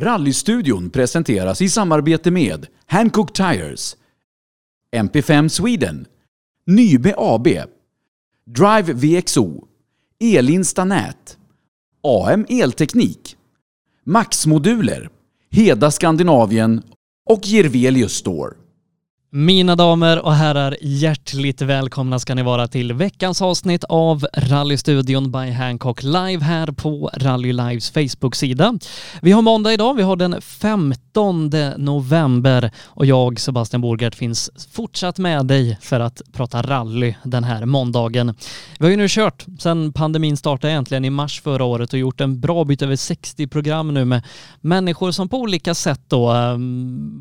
Rallystudion presenteras i samarbete med Hancock Tires, MP5 Sweden, Nybe AB, Drive VXO, Elinsta Nät, AM Elteknik, Max-moduler, Heda Skandinavien och Gervelius Store. Mina damer och herrar, hjärtligt välkomna ska ni vara till veckans avsnitt av Rallystudion by Hancock live här på Rally Lives Facebook-sida. Vi har måndag idag, vi har den 15 november och jag, Sebastian Borgert, finns fortsatt med dig för att prata rally den här måndagen. Vi har ju nu kört sedan pandemin startade egentligen i mars förra året och gjort en bra bit över 60 program nu med människor som på olika sätt då äh,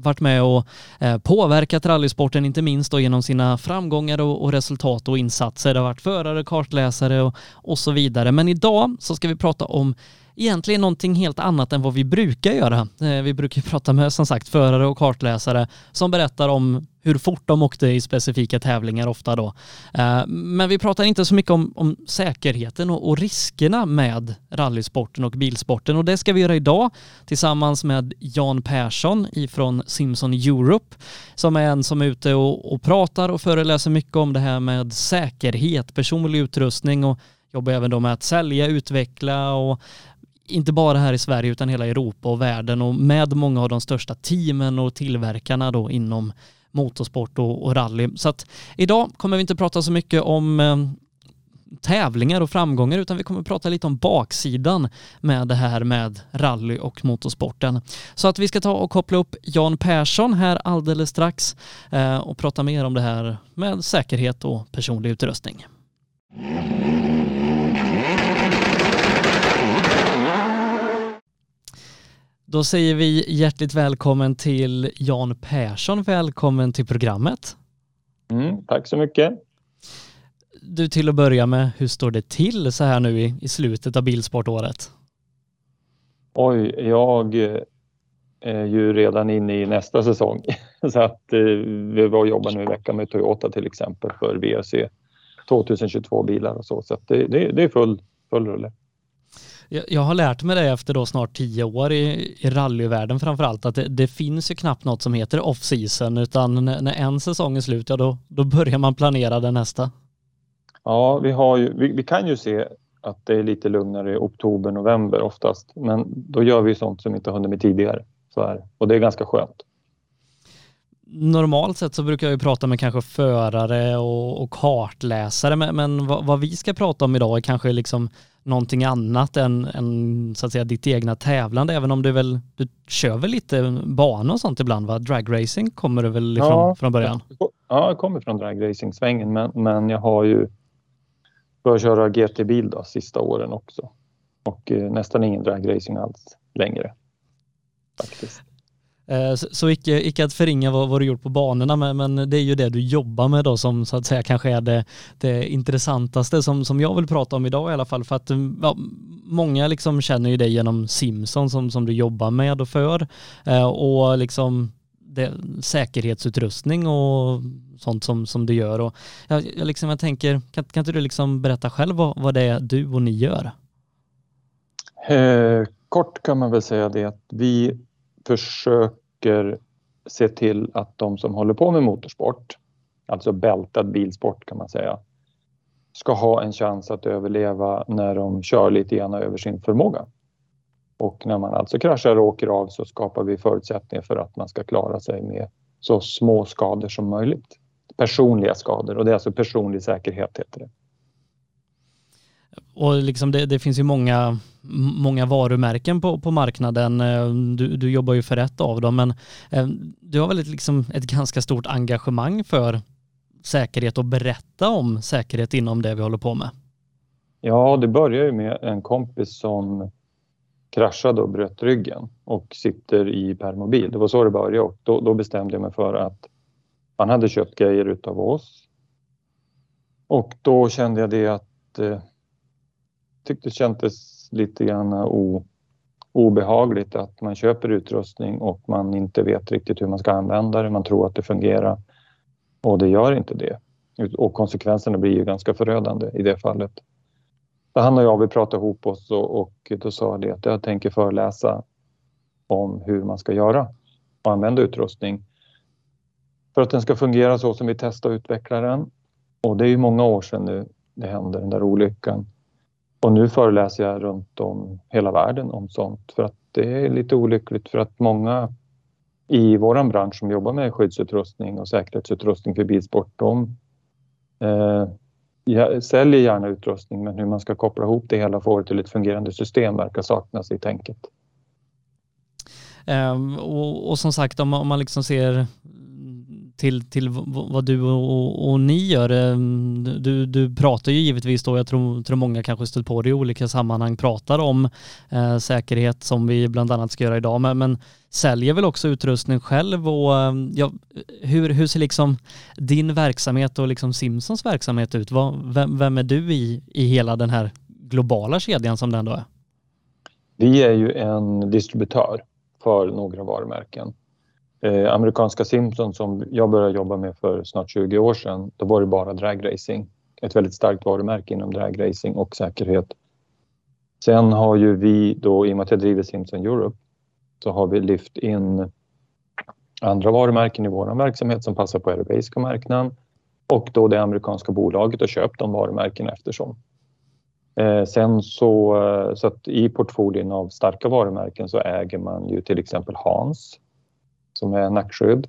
varit med och äh, påverkat rally rallysporten, inte minst då genom sina framgångar och, och, resultat och insatser. Det har varit förare, kartläsare och, och så vidare. Men idag så ska vi prata om egentligen någonting helt annat än vad vi brukar göra. Eh, vi brukar prata med som sagt förare och kartläsare som berättar om hur fort de åkte i specifika tävlingar ofta då. Eh, men vi pratar inte så mycket om, om säkerheten och, och, riskerna med rallysporten och bilsporten och det ska vi göra idag tillsammans med Jan Persson ifrån Simson Europe som är en som är ute och, och pratar och föreläser mycket om det här med säkerhet, personlig utrustning och jobbar även då med att sälja, utveckla och inte bara här i Sverige utan hela Europa och världen och med många av de största teamen och tillverkarna då inom motorsport och, och rally. Så att idag kommer vi inte prata så mycket om eh, tävlingar och framgångar utan vi kommer prata lite om baksidan med det här med rally och motorsporten. Så att vi ska ta och koppla upp Jan Persson här alldeles strax eh, och prata mer om det här med säkerhet och personlig utrustning. Då säger vi hjärtligt välkommen till Jan Persson. Välkommen till programmet. Mm, tack så mycket. Du till att börja med, hur står det till så här nu i, i slutet av bilsportåret? Oj, jag eh, är ju redan inne i nästa säsong. Så att eh, vi var och jobbar nu i veckan med Toyota till exempel för VRC 2022 bilar och så. Så det, det, det är full, full rulle. Jag, har lärt mig det efter då snart tio år i, i rallyvärlden framförallt att det, det, finns ju knappt något som heter off-season utan när, när, en säsong är slut, ja då, då börjar man planera den nästa. Ja, vi, har ju, vi, vi kan ju se att det är lite lugnare i oktober, november oftast. Men då gör vi sånt som inte hunnit med tidigare. Så här. Och det är ganska skönt. Normalt sett så brukar jag ju prata med kanske förare och, och kartläsare, men, men vad, vad, vi ska prata om idag är kanske liksom någonting annat än, än så att säga ditt egna tävlande, även om du väl, du kör väl lite bana och sånt ibland va? Dragracing kommer du väl ifrån ja, från början? Ja, jag kommer från dragracing-svängen men, men jag har ju börjat köra GT-bil då sista åren också. Och eh, nästan ingen dragracing alls längre. Faktiskt. Eh, så, icke, icke att förringa vad, vad du gjort på banorna men, men, det är ju det du jobbar med då som så att säga kanske är det, det intressantaste som, som jag vill prata om idag i alla fall. För att mm, ja, många liksom känner ju dig genom Simson som, som du jobbar med och för. Eh, och liksom det, säkerhetsutrustning och sånt som, som du gör. Och jag, jag, liksom, jag tänker kan, kan inte du liksom berätta själv vad, vad det är du och ni gör? Eh, kort kan man väl säga det att vi försöker se till att de som håller på med motorsport, alltså bältad bilsport kan man säga, ska ha en chans att överleva när de kör lite grann över sin förmåga. Och när man alltså kraschar och åker av så skapar vi förutsättningar för att man ska klara sig med så små skador som möjligt. Personliga skador och det är alltså personlig säkerhet heter det. Och liksom det, det, finns ju många, många varumärken på, på marknaden. Eh, du, du jobbar ju för ett av dem, men eh, du har väl ett, liksom ett ganska stort engagemang för säkerhet och berätta om säkerhet inom det vi håller på med. Ja, det började ju med en kompis som kraschade och bröt ryggen och sitter i permobil. Det var så det började och då, då bestämde jag mig för att han hade köpt grejer utav oss. Och då kände jag det att eh, tyckte det kändes lite grann o, obehagligt att man köper utrustning och man inte vet riktigt hur man ska använda det. Man tror att det fungerar och det gör inte det. Och konsekvenserna blir ju ganska förödande i det fallet. Så han och jag vi pratade ihop oss och, och då sa det att jag tänker föreläsa om hur man ska göra och använda utrustning för att den ska fungera så som vi testar och utvecklar den. Och det är ju många år sedan nu det hände, den där olyckan. Och nu föreläser jag runt om hela världen om sånt för att det är lite olyckligt för att många i vår bransch som jobbar med skyddsutrustning och säkerhetsutrustning för bilsport, de eh, säljer gärna utrustning men hur man ska koppla ihop det hela och få det till ett fungerande system verkar saknas i tänket. Um, och, och, som sagt om, om man liksom ser till, till vad du och, och, ni gör. Ehm, du, du pratar ju givetvis då, jag tror, tror många kanske stött på det i olika sammanhang, pratar om eh, säkerhet som vi bland annat ska göra idag, men, men säljer väl också utrustning själv och ehm, ja, hur, hur ser liksom din verksamhet och liksom Simpsons verksamhet ut? Vad, vem, vem är du i, i hela den här globala kedjan som den då är? Vi är ju en distributör för några varumärken Eh, amerikanska Simpson som jag började jobba med för snart 20 år sedan, då var det bara dragracing. Ett väldigt starkt varumärke inom dragracing och säkerhet. Sen har ju vi då, i och med att jag driver Simpson Europe, så har vi lyft in andra varumärken i vår verksamhet som passar på europeiska marknaden och då det amerikanska bolaget har köpt de varumärkena eftersom. Eh, sen så, eh, så att i portföljen av starka varumärken så äger man ju till exempel Hans som är nackskydd.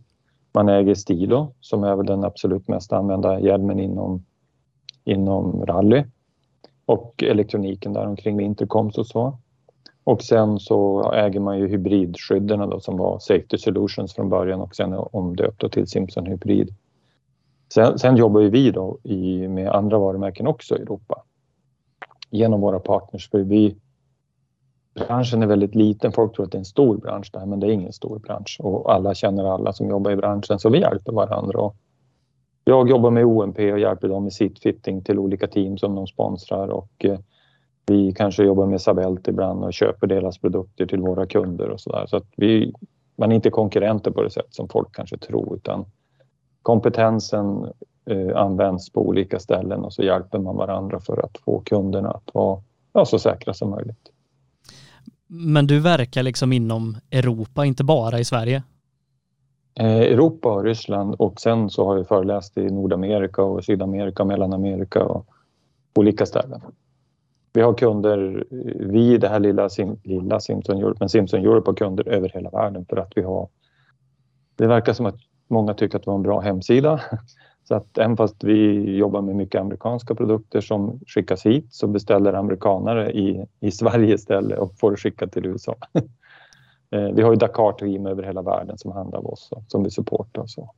Man äger Stilo som är väl den absolut mest använda hjälmen inom, inom rally och elektroniken där omkring med intercoms och så. Och sen så äger man ju hybridskydden då, som var Safety Solutions från början och sen omdöpt till Simpson Hybrid. Sen, sen jobbar ju vi då i, med andra varumärken också i Europa genom våra partners. För vi, branschen är väldigt liten. Folk tror att det är en stor bransch där, men det är ingen stor bransch och alla känner alla som jobbar i branschen så vi hjälper varandra. Och jag jobbar med OMP och hjälper dem med sitt fitting till olika team som de sponsrar och eh, vi kanske jobbar med Sabelt ibland och köper deras produkter till våra kunder och så där. Så att vi, man är inte konkurrenter på det sätt som folk kanske tror utan kompetensen eh, används på olika ställen och så hjälper man varandra för att få kunderna att vara ja, så säkra som möjligt. Men du verkar liksom inom Europa, inte bara i Sverige? Eh, Europa och Ryssland och sen så har jag föreläst i Nordamerika och Sydamerika och Mellanamerika och olika ställen. Vi har kunder, vi i det här lilla, lilla Simpson Europe, men Simpson Europe har kunder över hela världen för att vi har... Det verkar som att många tycker att vi har en bra hemsida så att även fast vi jobbar med mycket amerikanska produkter som skickas hit så beställer amerikanare i, i Sverige istället och får det skickat till USA. Eh, vi har ju Dakar-team över hela världen som handlar av oss som vi supportar. Och så.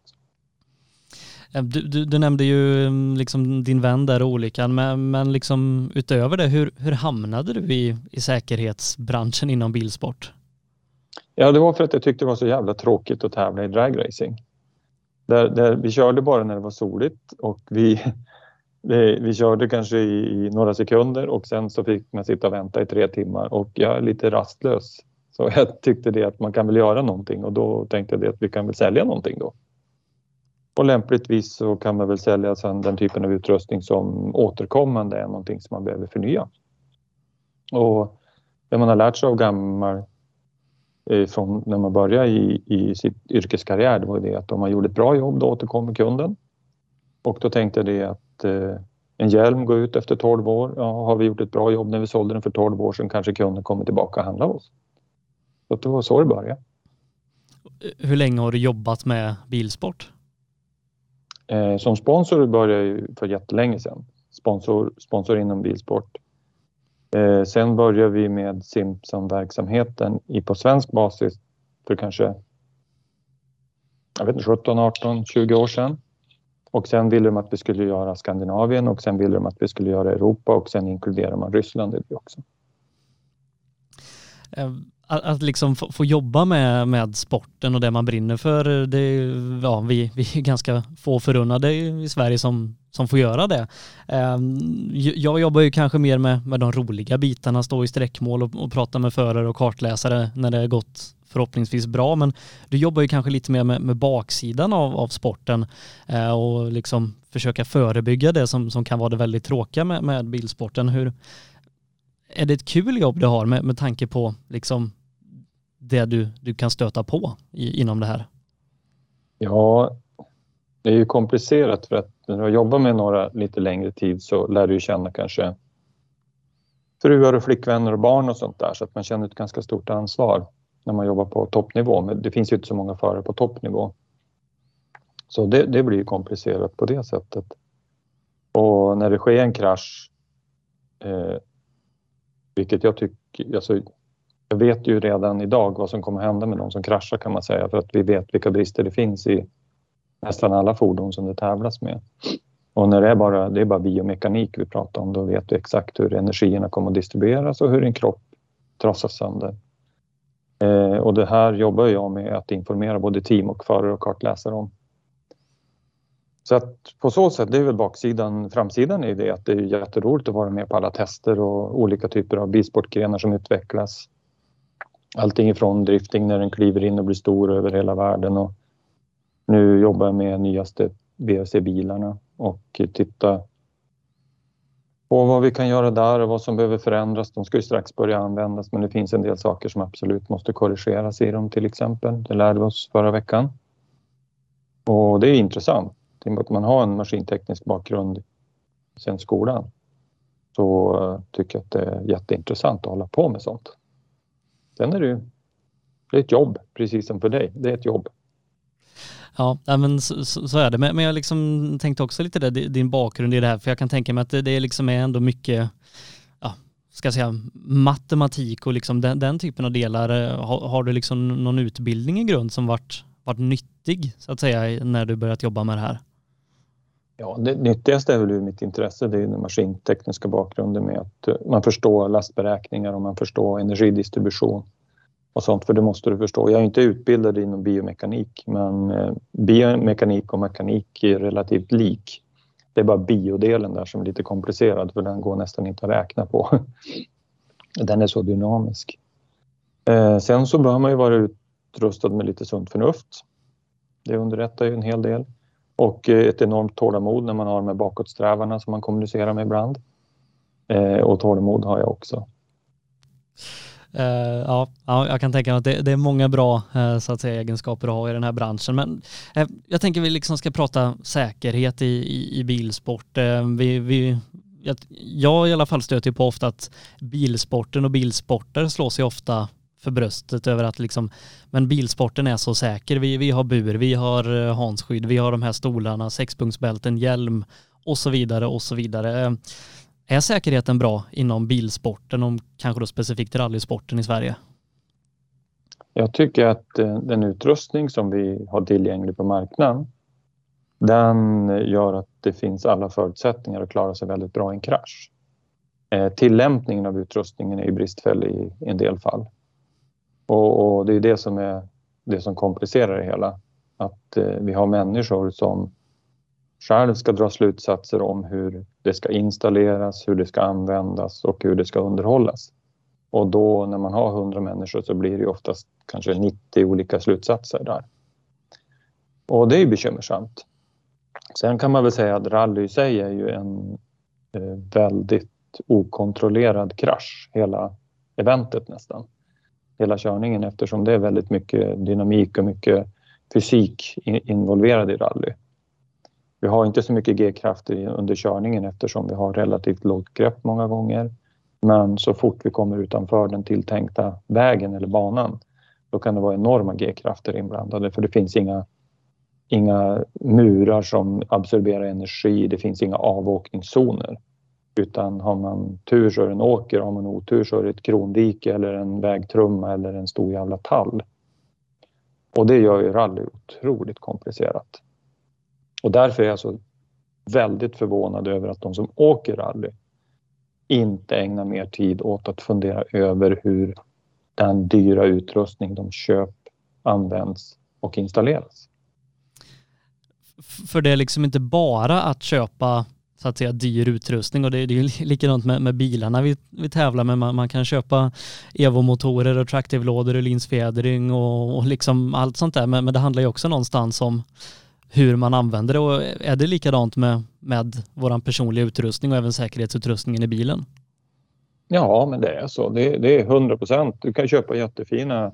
Du, du, du, nämnde ju mm, liksom din vän där olyckan, men, men liksom utöver det, hur, hur hamnade du i, i säkerhetsbranschen inom bilsport? Ja, det var för att jag tyckte det var så jävla tråkigt att tävla i dragracing. Där, där vi körde bara när det var soligt och vi, vi körde kanske i, i, några sekunder och sen så fick man sitta och vänta i tre timmar och jag är lite rastlös. Så jag tyckte det att man kan väl göra någonting och då tänkte jag det att vi kan väl sälja någonting då. Och lämpligtvis så kan man väl sälja sen den typen av utrustning som återkommande är någonting som man behöver förnya. Och det man har lärt sig av gammal från när man börjar i, i sitt yrkeskarriär, det var det att om man gjorde ett bra jobb, då återkommer kunden. Och då tänkte jag det att eh, en hjälm går ut efter 12 år. Ja, har vi gjort ett bra jobb när vi sålde den för 12 år sedan kanske kunden kommer tillbaka och handlar oss. Så det var så det började. Hur länge har du jobbat med bilsport? Eh, som sponsor började jag för jättelänge sedan. Sponsor, sponsor inom bilsport. Eh, sen började vi med Simpson-verksamheten på svensk basis för kanske jag vet inte, 17, 18, 20 år sedan. Och sen ville de att vi skulle göra Skandinavien och sen ville de att vi skulle göra Europa och sen inkluderar man Ryssland i det också. Eh, att, att liksom få, få, jobba med, med sporten och det man brinner för, det, ja, vi, vi är ganska få förunnade i Sverige som, som får göra det. Ehm, jag jobbar ju kanske mer med, med de roliga bitarna, stå i sträckmål och, och prata med förare och kartläsare när det har gått förhoppningsvis bra, men du jobbar ju kanske lite mer med, med baksidan av, av sporten eh, och liksom försöka förebygga det som, som kan vara det väldigt tråkiga med, med bilsporten. Hur, är det ett kul jobb du har med, med tanke på liksom det du, du kan stöta på i, inom det här? Ja, det är ju komplicerat för att när du har jobbat med några lite längre tid så lär du känna kanske fruar och flickvänner och barn och sånt där så att man känner ett ganska stort ansvar när man jobbar på toppnivå. Men det finns ju inte så många förare på toppnivå. Så det, det blir komplicerat på det sättet. Och när det sker en krasch, eh, vilket jag tycker, alltså, jag vet ju redan idag vad som kommer hända med de som kraschar kan man säga för att vi vet vilka brister det finns i nästan alla fordon som det tävlas med. Och när det är bara, det är bara biomekanik vi pratar om, då vet vi exakt hur energierna kommer att distribueras och hur en kropp trasas sönder. Eh, och det här jobbar jag med att informera både team och förare och kartläsare om. Så att på så sätt, det är väl baksidan. Framsidan är det att det är jätteroligt att vara med på alla tester och olika typer av bilsportgrenar som utvecklas. Allting ifrån drifting när den kliver in och blir stor över hela världen och nu jobbar jag med nyaste VRC-bilarna och titta på vad vi kan göra där och vad som behöver förändras. De ska ju strax börja användas men det finns en del saker som absolut måste korrigeras i dem till exempel. Det lärde vi oss förra veckan. Och det är intressant. I och med att man har en maskinteknisk bakgrund sen skolan så tycker jag att det är jätteintressant att hålla på med sånt. Sen är det ju det är ett jobb, precis som för dig. Det är ett jobb. Ja, men så, så, är det. Men, men jag liksom tänkte också lite där, din bakgrund i det här, för jag kan tänka mig att det, det liksom är ändå mycket, ja, ska jag säga, matematik och liksom den, den typen av delar. Eh, har, har, du liksom någon utbildning i grund som varit, varit nyttig, så att säga, när du börjat jobba med det här? Ja, det nyttigaste är väl ur mitt intresse, det är den maskintekniska bakgrunden med att eh, man förstår lastberäkningar och man förstår energidistribution och sånt, för det måste du förstå. Jag är inte utbildad inom biomekanik, men eh, biomekanik och mekanik är relativt lik. Det är bara biodelen där som är lite komplicerad, för den går nästan inte att räkna på. Den är så dynamisk. Eh, sen så bör man ju vara utrustad med lite sunt förnuft. Det underrättar ju en hel del. Och eh, ett enormt tålamod när man har med bakåtsträvarna som man kommunicerar med ibland. Och tålamod har jag också. Uh, ja, ja, jag kan tänka mig att det, det är många bra uh, så att säga, egenskaper att ha i den här branschen. Men uh, jag tänker vi liksom ska prata säkerhet i, i, i bilsport. vi, vi, jag, jag i alla fall stöter på ofta att bilsporten och bilsporter slår sig ofta för bröstet över att liksom, men bilsporten är så säker. Vi, vi har bur, vi har hansskydd, vi har de här stolarna, sexpunktsbälten, hjälm och så vidare och så vidare. Är säkerheten bra inom bilsporten och kanske då specifikt rallysporten i Sverige? Jag tycker att eh, den utrustning som vi har tillgänglig på marknaden den gör att det finns alla förutsättningar att klara sig väldigt bra i en krasch. Eh, tillämpningen av utrustningen är bristfällig i en del fall. Och, och det är det som är det som komplicerar det hela. Att eh, vi har människor som själv ska dra slutsatser om hur det ska installeras, hur det ska användas och hur det ska underhållas. Och då när man har 100 människor så blir det oftast kanske 90 olika slutsatser där. Och det är bekymmersamt. Sen kan man väl säga att rally i sig är ju en eh, väldigt okontrollerad krasch, hela eventet nästan. Hela körningen eftersom det är väldigt mycket dynamik och mycket fysik involverad i rally. Vi har inte så mycket G-krafter under körningen eftersom vi har relativt lågt grepp många gånger. Men så fort vi kommer utanför den tilltänkta vägen eller banan då kan det vara enorma G-krafter inblandade för det finns inga, inga murar som absorberar energi. Det finns inga avåkningszoner. Utan har man tur så är det en åker, har man otur så är det ett krondike eller en vägtrumma eller en stor jävla tall. Och det gör ju rally otroligt komplicerat. Och därför är jag så väldigt förvånad över att de som åker rally inte ägnar mer tid åt att fundera över hur den dyra utrustning de köper används och installeras. För det är liksom inte bara att köpa så att säga dyr utrustning och det, det är ju likadant med, med bilarna vi, vi tävlar med. Man, man kan köpa Evo-motorer och traktivlådor och linsfjädring och, och liksom allt sånt där. Men, men det handlar ju också någonstans om hur man använder det och är det likadant med, med vår personliga utrustning och även säkerhetsutrustningen i bilen? Ja, men det är så. Det, det är 100 procent. Du kan köpa jättefina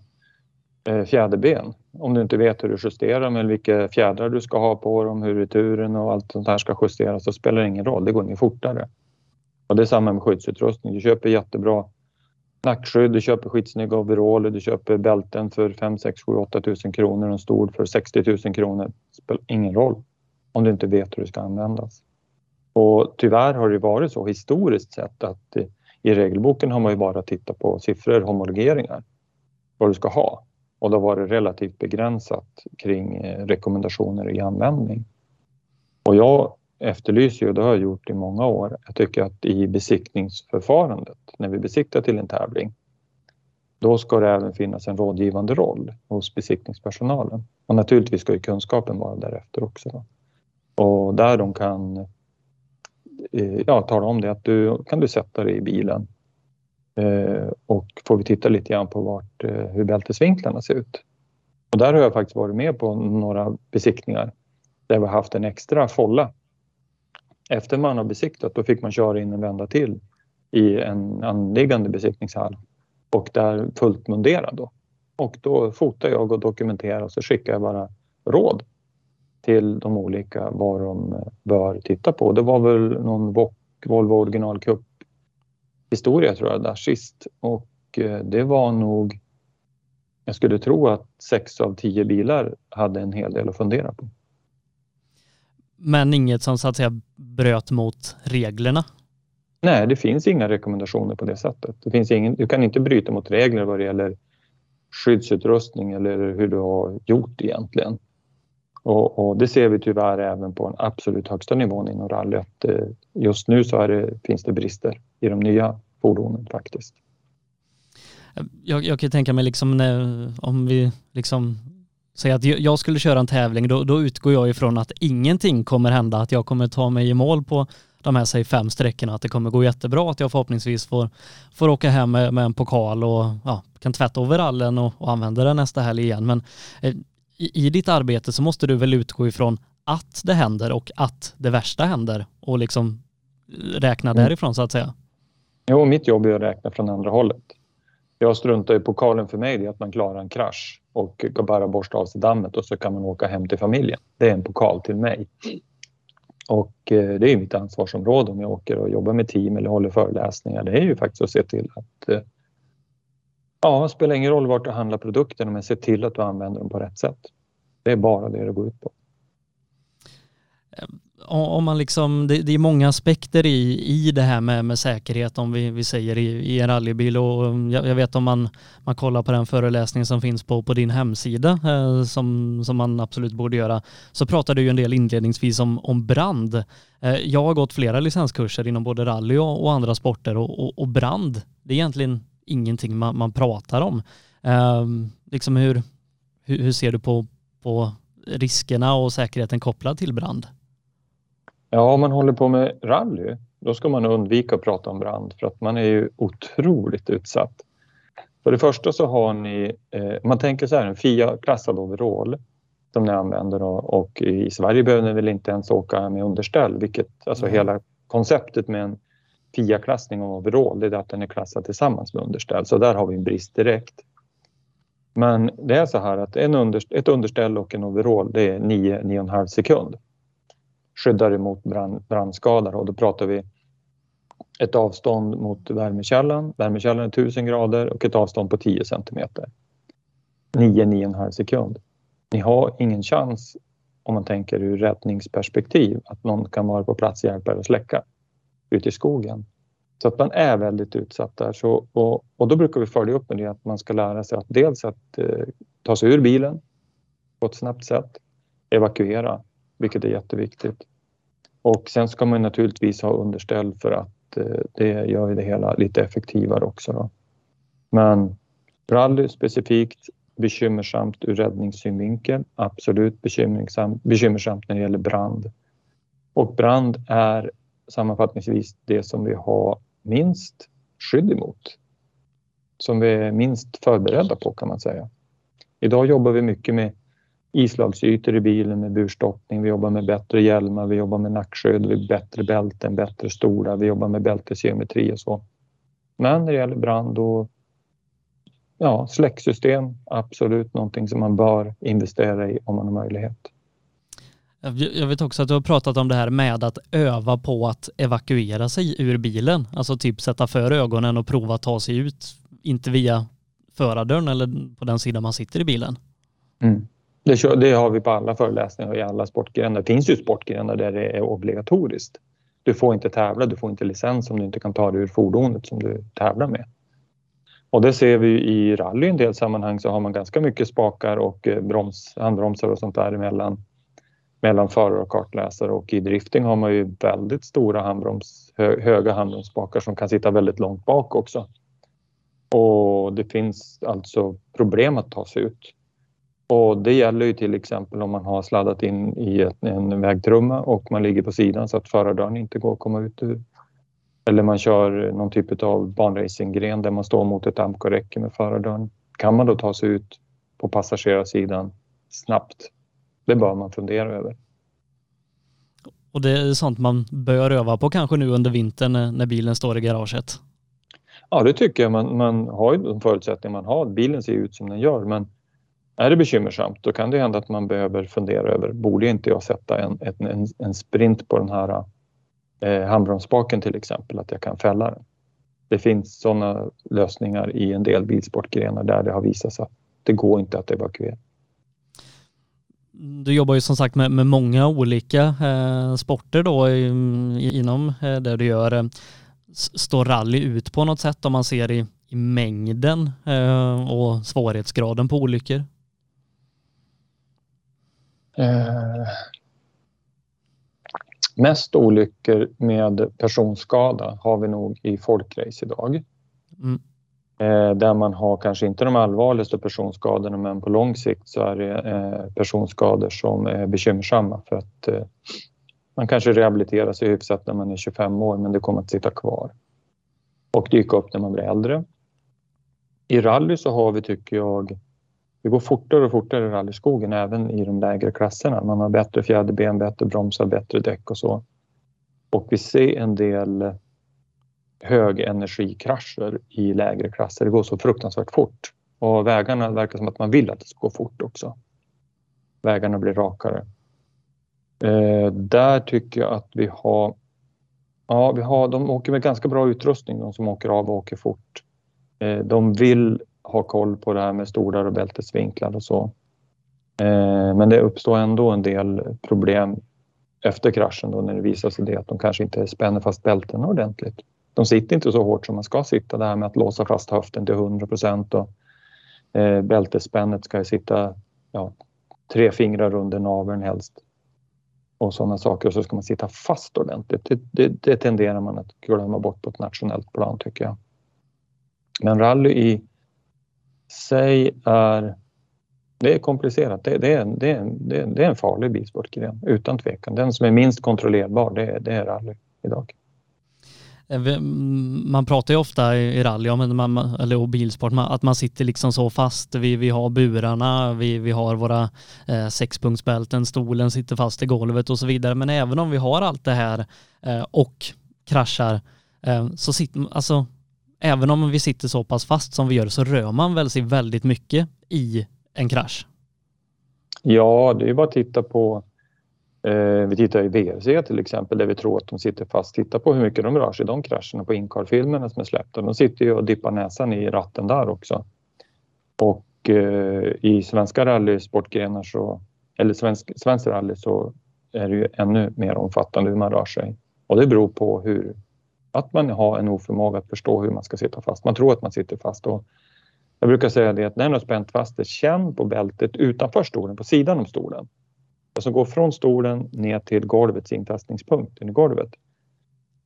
eh, fjäderben. Om du inte vet hur du justerar dem eller vilka fjädrar du ska ha på dem, hur returen och allt sånt här ska justeras så spelar det ingen roll. Det går inget fortare. Och det är samma med skyddsutrustning. Du köper jättebra nackskydd, du köper skitsnygga overaller, du köper bälten för 5, 6, 7, 8 tusen kronor och en stol för 60 000 kronor. Det spelar ingen roll om du inte vet hur det ska användas. Och tyvärr har det varit så historiskt sett att i regelboken har man ju bara tittat på siffror, homologeringar, vad du ska ha. Och då var det relativt begränsat kring eh, rekommendationer i användning. Och jag efterlyser ju, och det har jag gjort i många år, jag tycker att i besiktningsförfarandet, när vi besiktar till en tävling, då ska det även finnas en rådgivande roll hos besiktningspersonalen. Och naturligtvis ska ju kunskapen vara därefter också. Då. Och där de kan eh, ja, tala om det att du kan du sätta dig i bilen eh, och får vi titta lite grann på vart, eh, hur bältesvinklarna ser ut. Och där har jag faktiskt varit med på några besiktningar där vi har haft en extra folla. Efter man har besiktat då fick man köra in en vända till i en anliggande besiktningshall och där fullt munderad då. Och då fotar jag och dokumenterar och så skickar jag bara råd till de olika vad de bör titta på. Det var väl någon Volvo Original Cup historia tror jag där sist och eh, det var nog jag skulle tro att sex av tio bilar hade en hel del att fundera på. Men inget som så att säga bröt mot reglerna? Nej, det finns inga rekommendationer på det sättet. Det finns ingen, du kan inte bryta mot regler vad det gäller skyddsutrustning eller hur du har gjort egentligen. Och, och, det ser vi tyvärr även på den absolut högsta nivån inom rally att eh, just nu så det, finns det brister i de nya fordonen faktiskt. Jag, jag kan tänka mig liksom när, om vi liksom säger att jag skulle köra en tävling, då, då utgår jag ifrån att ingenting kommer hända, att jag kommer ta mig i mål på de här säg fem sträckorna, att det kommer gå jättebra, att jag förhoppningsvis får, får åka hem med, med en pokal och ja, kan tvätta overallen och, och använda den nästa helg igen. Men eh, i, i ditt arbete så måste du väl utgå ifrån att det händer och att det värsta händer och liksom räkna mm. därifrån så att säga. Jo, mitt jobb är att räkna från andra hållet. Jag struntar i pokalen för mig, det är att man klarar en krasch och bara borsta av sig dammet och så kan man åka hem till familjen. Det är en pokal till mig. Och eh, det är mitt ansvarsområde om jag åker och jobbar med team eller håller föreläsningar. Det är ju faktiskt att se till att eh, Ja, det spelar ingen roll vart du handlar produkterna men se till att du använder dem på rätt sätt. Det är bara det det går ut på. Ehm, om man liksom, det, det är många aspekter i, i det här med, med säkerhet om vi, vi säger i, i en rallybil och jag, jag, vet om man, man kollar på den föreläsning som finns på, på din hemsida eh, som, som man absolut borde göra så pratar du ju en del inledningsvis om, om brand. Eh, jag har gått flera licenskurser inom både rally och, och andra sporter och, och, och brand, det är egentligen ingenting man, man pratar om. Eh, liksom hur, hur, hur, ser du på, på riskerna och säkerheten kopplad till brand? Ja, om man håller på med rally, då ska man undvika att prata om brand för att man är ju otroligt utsatt. För det första så har ni, eh, man tänker så här, en FIA-klassad overall som ni använder och, och, i Sverige behöver ni väl inte ens åka med underställ, vilket alltså mm. hela konceptet med en FIA-klassning av overall, det är att den är klassad tillsammans med underställ. Så där har vi en brist direkt. Men det är så här att en underst ett underställ och en overall, det är 9-9,5 sekund. Skyddar emot brand, brandskador och då pratar vi ett avstånd mot värmekällan. Värmekällan är 1000 grader och ett avstånd på 10 centimeter. 9-9,5 sekund. Ni har ingen chans om man tänker ur räddningsperspektiv att någon kan vara på plats och hjälpa er att släcka ute i skogen. Så att man är väldigt utsatt där. Så, och, och då brukar vi följa upp med det att man ska lära sig att dels att eh, ta sig ur bilen på ett snabbt sätt, evakuera, vilket är jätteviktigt. Och sen ska man naturligtvis ha underställ för att eh, det gör det hela lite effektivare också. Då. Men rally specifikt bekymmersamt ur räddningssynvinkel, absolut bekymmersamt, bekymmersamt när det gäller brand. Och brand är sammanfattningsvis det som vi har minst skydd emot. Som vi är minst förberedda på kan man säga. Idag jobbar vi mycket med islagsytor i bilen med burstoppning. Vi jobbar med bättre hjälmar, vi jobbar med nackskydd, vi bättre bälten, bättre stolar, vi jobbar med bältesgeometri och så. Men när det gäller brand då ja, släcksystem, absolut någonting som man bör investera i om man har möjlighet. Jag vet också att du har pratat om det här med att öva på att evakuera sig ur bilen. Alltså typ sätta för ögonen och prova att ta sig ut, inte via förardörren eller på den sidan man sitter i bilen. Mm. Det, det, har vi på alla föreläsningar och i alla sportgrenar. Det finns ju sportgrenar där det är obligatoriskt. Du får inte tävla, du får inte licens om du inte kan ta dig ur fordonet som du tävlar med. Och det ser vi i rally i en del sammanhang så har man ganska mycket spakar och eh, broms, handbromsar och sånt där emellan mellan förare och kartläsare och i drifting har man ju väldigt stora handbroms, hö, höga handbromsspakar som kan sitta väldigt långt bak också. Och det finns alltså problem att ta sig ut. Och det gäller ju till exempel om man har sladdat in i ett, en vägtrumma och man ligger på sidan så att förardörren inte går att komma ut ur. Eller man kör någon typ av banracinggren där man står mot ett amkoräcke med förardörren. Kan man då ta sig ut på passagerarsidan snabbt? Det bör man fundera över. Och det är sånt man bör öva på kanske nu under vintern när bilen står i garaget? Ja, det tycker jag. Man, man har ju de förutsättningar man har. Bilen ser ut som den gör, men är det bekymmersamt då kan det hända att man behöver fundera över, borde inte jag sätta en, en, en sprint på den här eh, handbromsspaken till exempel, att jag kan fälla den. Det finns sådana lösningar i en del bilsportgrenar där det har visat sig att det går inte att evakuera. Du jobbar ju som sagt med, med många olika eh, sporter då i, inom eh, det du gör. Står rally ut på något sätt om man ser i, i mängden eh, och svårighetsgraden på olyckor? Eh, mest olyckor med personskada har vi nog i folkrace idag. Mm. Eh, där man har kanske inte de allvarligaste personskadorna men på lång sikt så är det eh, personskador som är bekymmersamma för att eh, man kanske rehabiliterar sig hyfsat när man är 25 år men det kommer att sitta kvar och dyka upp när man blir äldre. I rally så har vi, tycker jag, det går fortare och fortare i rallyskogen även i de lägre klasserna. Man har bättre fjäderben, bättre bromsar, bättre däck och så. Och vi ser en del högenergikrascher i lägre klasser. Det går så fruktansvärt fort och vägarna verkar som att man vill att det ska gå fort också. Vägarna blir rakare. Eh, där tycker jag att vi har Ja, vi har, de åker med ganska bra utrustning, de som åker av och åker fort. Eh, de vill ha koll på det här med stolar och bältesvinklar och så. Eh, men det uppstår ändå en del problem efter kraschen då när det visar sig det att de kanske inte spänner fast bältena ordentligt. De sitter inte så hårt som man ska sitta. Det här med att låsa fast höften till 100 procent och eh, bältesspännet ska sitta ja, tre fingrar under naveln helst och sådana saker och så ska man sitta fast ordentligt. Det, det, det tenderar man att glömma bort på ett nationellt plan tycker jag. Men rally i sig är det är komplicerat. Det, det, är, det, är, det är en farlig bilsportgren utan tvekan. Den som är minst kontrollerbar det, är, det är rally idag. Eh, mm, man pratar ju ofta i rally om, eller bilsport, att man sitter liksom så fast. Vi, vi har burarna, vi, vi har våra eh, sexpunktsbälten, stolen sitter fast i golvet och så vidare. Men även om vi har allt det här eh, och kraschar eh, så sitter, alltså även om vi sitter så pass fast som vi gör så rör man väl sig väldigt mycket i en krasch? Ja, det är bara att titta på eh, vi tittar i VRC till exempel där vi tror att de sitter fast. Titta på hur mycket de rör sig i de krascherna på inkarfilmerna som är släppta. De sitter ju och dippar näsan i ratten där också. Och eh, i svenska rallysportgrenar så, eller svensk, svensk rally så är det ju ännu mer omfattande hur man rör sig. Och det beror på hur, att man har en oförmåga att förstå hur man ska sitta fast. Man tror att man sitter fast och jag brukar säga det att när du har spänt fast det, känn på bältet utanför stolen, på sidan om stolen. Alltså gå från stolen ner till golvets infästningspunkt i golvet.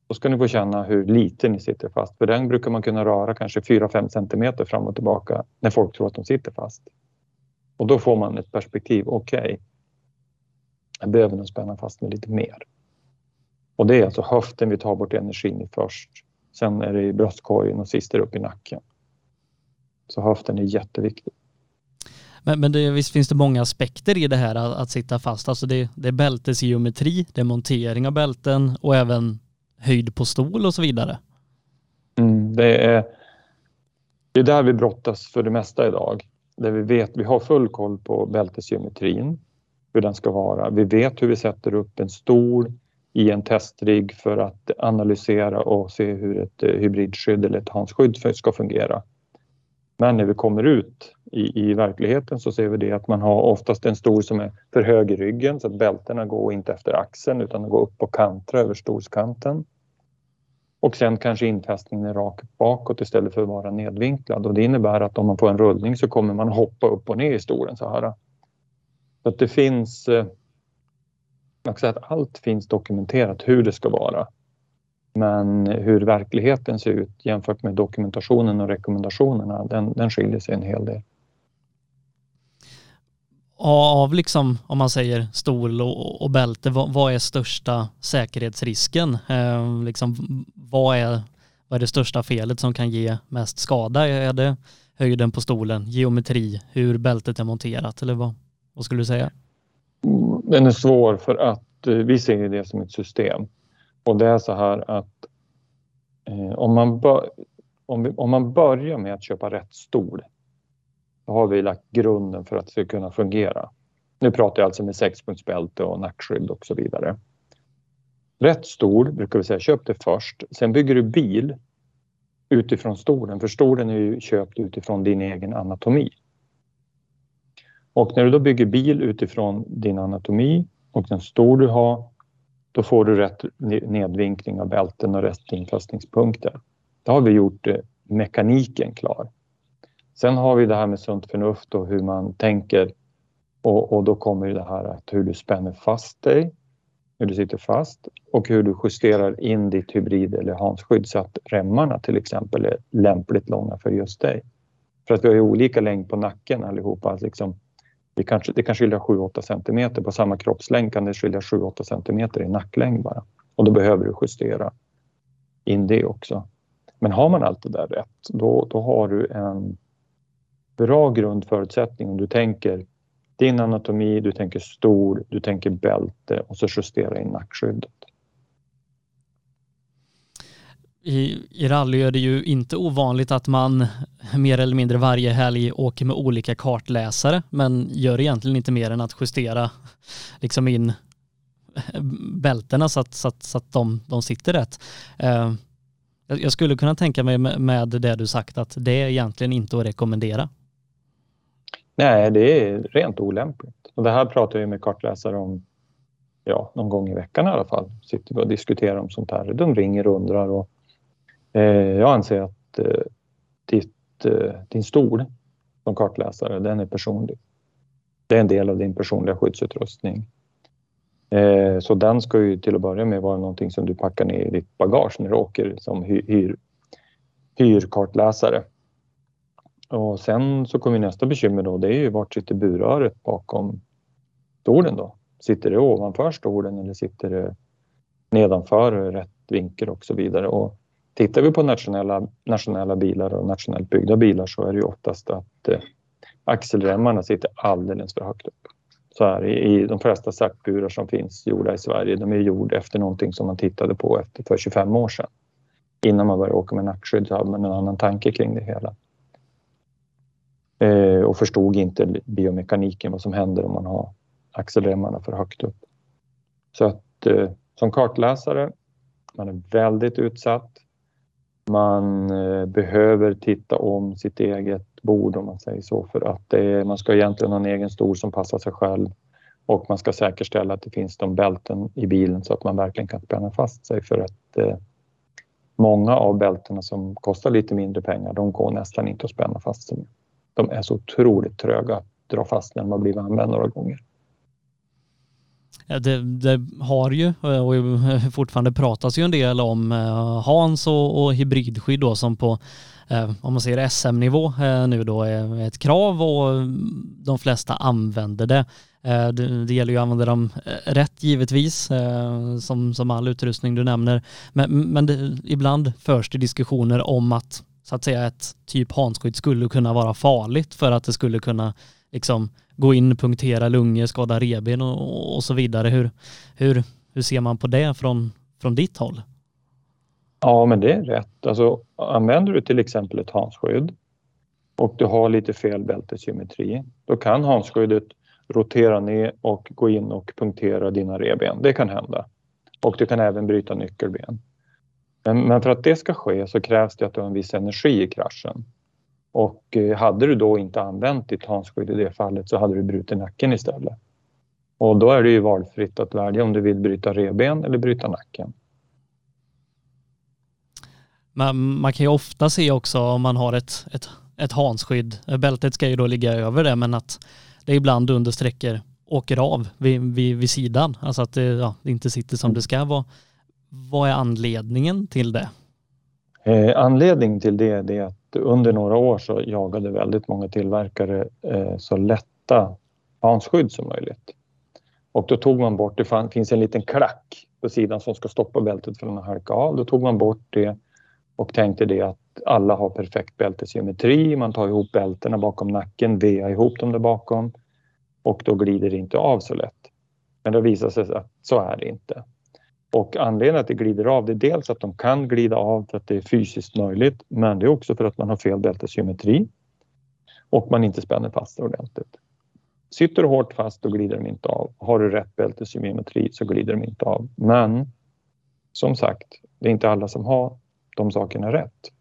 Då ska ni få känna hur lite ni sitter fast. För den brukar man kunna röra kanske 4-5 centimeter fram och tillbaka när folk tror att de sitter fast. Och då får man ett perspektiv. Okej, okay, jag behöver nog spänna fast mig lite mer. Och det är alltså höften vi tar bort energin i först. Sen är det i bröstkorgen och sist är det upp i nacken. Så höften är jätteviktig. Men, men det, visst finns det många aspekter i det här att, att sitta fast. Alltså det, det är bältesgeometri, det är montering av bälten och även höjd på stol och så vidare. Mm, det är Det är där vi brottas för det mesta idag. Där vi vet, vi har full koll på bältesgeometrin, hur den ska vara. Vi vet hur vi sätter upp en stol i en testrigg för att analysera och se hur ett eh, hybridskydd eller ett handskydd ska fungera. Men när vi kommer ut i, i verkligheten så ser vi det att man har oftast en stol som är för hög i ryggen så att bältena går inte efter axeln utan de går upp och kantra över stolskanten. Och sen kanske infästningen är rakt bakåt istället för att vara nedvinklad och det innebär att om man får en rullning så kommer man hoppa upp och ner i stolen så här. Så att det finns eh, säga att allt finns dokumenterat hur det ska vara. Men hur verkligheten ser ut jämfört med dokumentationen och rekommendationerna, den, den skiljer sig en hel del. Av liksom, om man säger stol och, och bälte, vad, vad, är största säkerhetsrisken? Eh, liksom, vad, är, vad är det största felet som kan ge mest skada? Är det höjden på stolen, geometri, hur bältet är monterat eller vad, vad skulle du säga? Den är svår för att eh, vi ser det som ett system. Och det är så här att eh, om, man bör, om, vi, om man börjar med att köpa rätt stol då har vi lagt grunden för att det ska kunna fungera. Nu pratar jag alltså med sexpunktsbälte och nackskydd och så vidare. Rätt stol brukar vi säga, köp det först. Sen bygger du bil utifrån stolen, för stolen är ju köpt utifrån din egen anatomi. Och när du då bygger bil utifrån din anatomi och den stor du har, då får du rätt nedvinkling av bälten och rätt infästningspunkter. Då har vi gjort eh, mekaniken klar. Sen har vi det här med sunt förnuft och hur man tänker och, och då kommer det här att hur du spänner fast dig, hur du sitter fast och hur du justerar in ditt hybrid eller hansskydd så att remmarna till exempel är lämpligt långa för just dig. För att vi har ju olika längd på nacken allihopa. Liksom, det kanske, det kan skilja 7-8 centimeter. På samma kroppslängd kan det skilja 7-8 centimeter i nacklängd bara. Och då behöver du justera in det också. Men har man allt det där rätt, då, då har du en bra grundförutsättning om du tänker din anatomi, du tänker stor, du tänker bälte och så justera in nackskyddet. I, I rally är det ju inte ovanligt att man mer eller mindre varje helg åker med olika kartläsare men gör egentligen inte mer än att justera liksom in eh, bältena så att, så att, så att de, de sitter rätt. Uh, jag skulle kunna tänka mig med det du sagt att det är egentligen inte att rekommendera. Nej, det är rent olämpligt. Och det här pratar jag med kartläsare om ja, någon gång i veckan i alla fall. Sitter vi och diskuterar om sånt här. De ringer och undrar och Eh, jag anser att eh, ditt, eh, din stol som kartläsare, den är personlig. Det är en del av din personliga skyddsutrustning. Eh, så den ska ju till att börja med vara någonting som du packar ner i ditt bagage när du åker som hyr, hyrkartläsare. Och sen så kommer nästa bekymmer då, det är ju vart sitter burröret bakom stolen då? Sitter det ovanför stolen eller sitter det nedanför rätt vinkel och så vidare? Och tittar vi på nationella, nationella bilar och nationellt byggda bilar så är det ju oftast att eh, axelremmarna sitter alldeles för högt upp. Så här, i, i de flesta sackburar som finns gjorda i Sverige, de är gjorda efter någonting som man tittade på efter för 25 år sedan. Innan man började åka med nackskydd så hade man en annan tanke kring det hela. Eh, och förstod inte biomekaniken, vad som händer om man har axelremmarna för högt upp. Så att eh, som kartläsare, man är väldigt utsatt. Man eh, behöver titta om sitt eget bord om man säger så för att är, man ska egentligen ha en egen stol som passar sig själv och man ska säkerställa att det finns de bälten i bilen så att man verkligen kan spänna fast sig för att eh, många av bältena som kostar lite mindre pengar, de går nästan inte att spänna fast sig med de är så otroligt tröga att dra fast när de har blivit använda några gånger. Det, det, har ju eh, och fortfarande pratas ju en del om eh, Hans och, och hybridskydd då som på eh, om man säger SM-nivå nu då är ett krav och de flesta använder det. Det, det gäller ju att använda dem rätt givetvis som, som all utrustning du nämner. Men, men det, ibland förs det diskussioner om att så att säga ett typ handskydd skulle kunna vara farligt för att det skulle kunna liksom gå in, punktera lungor, skada reben och, och så vidare. Hur, hur, hur ser man på det från, från ditt håll? Ja, men det är rätt. Alltså, använder du till exempel ett handskydd och du har lite fel bältesymmetri, då kan handskyddet rotera ner och gå in och punktera dina reben. Det kan hända. Och du kan även bryta nyckelben. Men, men för att det ska ske så krävs det att du har en viss energi i kraschen. Och eh, hade du då inte använt ditt handskydd i det fallet så hade du brutit nacken istället. Och då är det ju valfritt att välja om du vill bryta reben eller bryta nacken. Man, man kan ju ofta se också om man har ett, ett, ett hansskydd, bältet ska ju då ligga över det, men att det ibland under sträckor åker av vid, vid, vid sidan, alltså att det, ja, det inte sitter som det ska vara. Vad är anledningen till det? Eh, anledningen till det är att under några år så jagade väldigt många tillverkare eh, så lätta hansskydd som möjligt. Och då tog man bort, det finns en liten klack på sidan som ska stoppa bältet från att halka av. Då tog man bort det och tänkte det att alla har perfekt bältesgeometri. Man tar ihop bältena bakom nacken, vear ihop dem där bakom och då glider det inte av så lätt. Men det visar sig att så är det inte. Och anledningen att det glider av det är dels att de kan glida av för att det är fysiskt möjligt men det är också för att man har fel bältesymmetri och man inte spänner fast det ordentligt. Sitter du hårt fast då glider de inte av. Har du rätt bältesymmetri så glider de inte av. Men som sagt, det är inte alla som har de sakerna rätt.